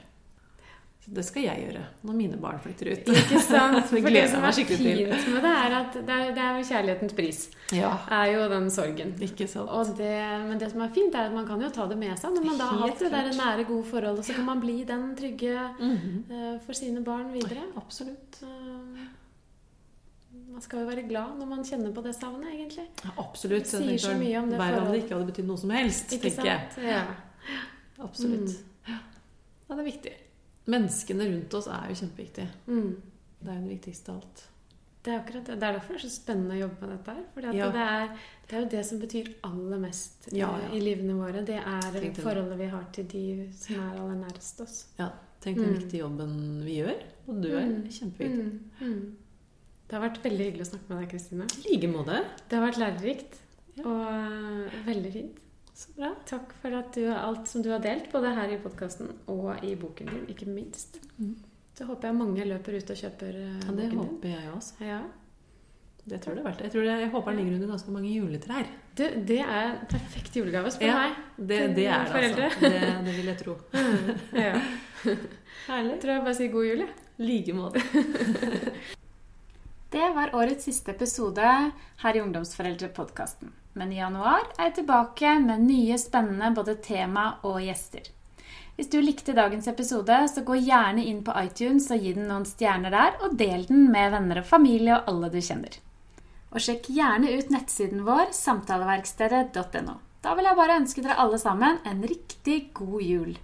Det skal jeg gjøre når mine barn flytter ut. Ikke sant? For Det som er fint med det, er at det er, det er jo kjærlighetens pris. Ja, Er jo den sorgen. ikke sant. Det, men det som er fint, er at man kan jo ta det med seg når man da har hatt det der nære, gode forholdet. Så kan man bli den trygge mm -hmm. uh, for sine barn videre. Absolutt. Uh, man skal jo være glad når man kjenner på det savnet, egentlig. Ja, absolutt. Det sier så mye om det Verre om det forholdet. ikke hadde betydd noe som helst, Ikke tenker jeg. sant? Ja. Absolutt. Mm. ja, det er viktig. Menneskene rundt oss er jo kjempeviktige. Mm. Det er jo det viktigste av alt. Det er akkurat det. Det er derfor det er så spennende å jobbe med dette her. For Ja. det, det er jo det som betyr aller mest i- Ja, ja. i livene våre. Det er Tenk det. forholdet vi har til de som er aller nærest oss. Ja, Tenk den Mm. viktige jobben vi gjør, og du er Mm. kjempeviktig. Mm. Mm. Det har vært veldig hyggelig å snakke med deg, Kristine. I like måte. Det har vært lærerikt og øh, veldig fint. Så bra. Takk for at du, alt som du har delt, både her i podkasten og i boken din, ikke minst. Mm. Så håper jeg mange løper ut og kjøper Ja, det boken din. håper jeg også. Ja. Det tror jeg det er verdt. Jeg, tror det, jeg håper den ligger under ganske mange juletrær. Du, det er en perfekt julegave, spør Ja. meg. Det, det er det, foreldre. altså. Det, det vil jeg tro. Ja. Herlig. Tror jeg bare sier god jul, jeg. like måte. Det var årets siste episode her i Ungdomsforeldrepodkasten. Men i januar er jeg tilbake med nye spennende både tema og gjester. Hvis du likte dagens episode, så gå gjerne inn på iTunes og gi den noen stjerner der, og del den med venner og familie og alle du kjenner. Og sjekk gjerne ut nettsiden vår, samtaleverkstedet.no. Da vil jeg bare ønske dere alle sammen en riktig god jul.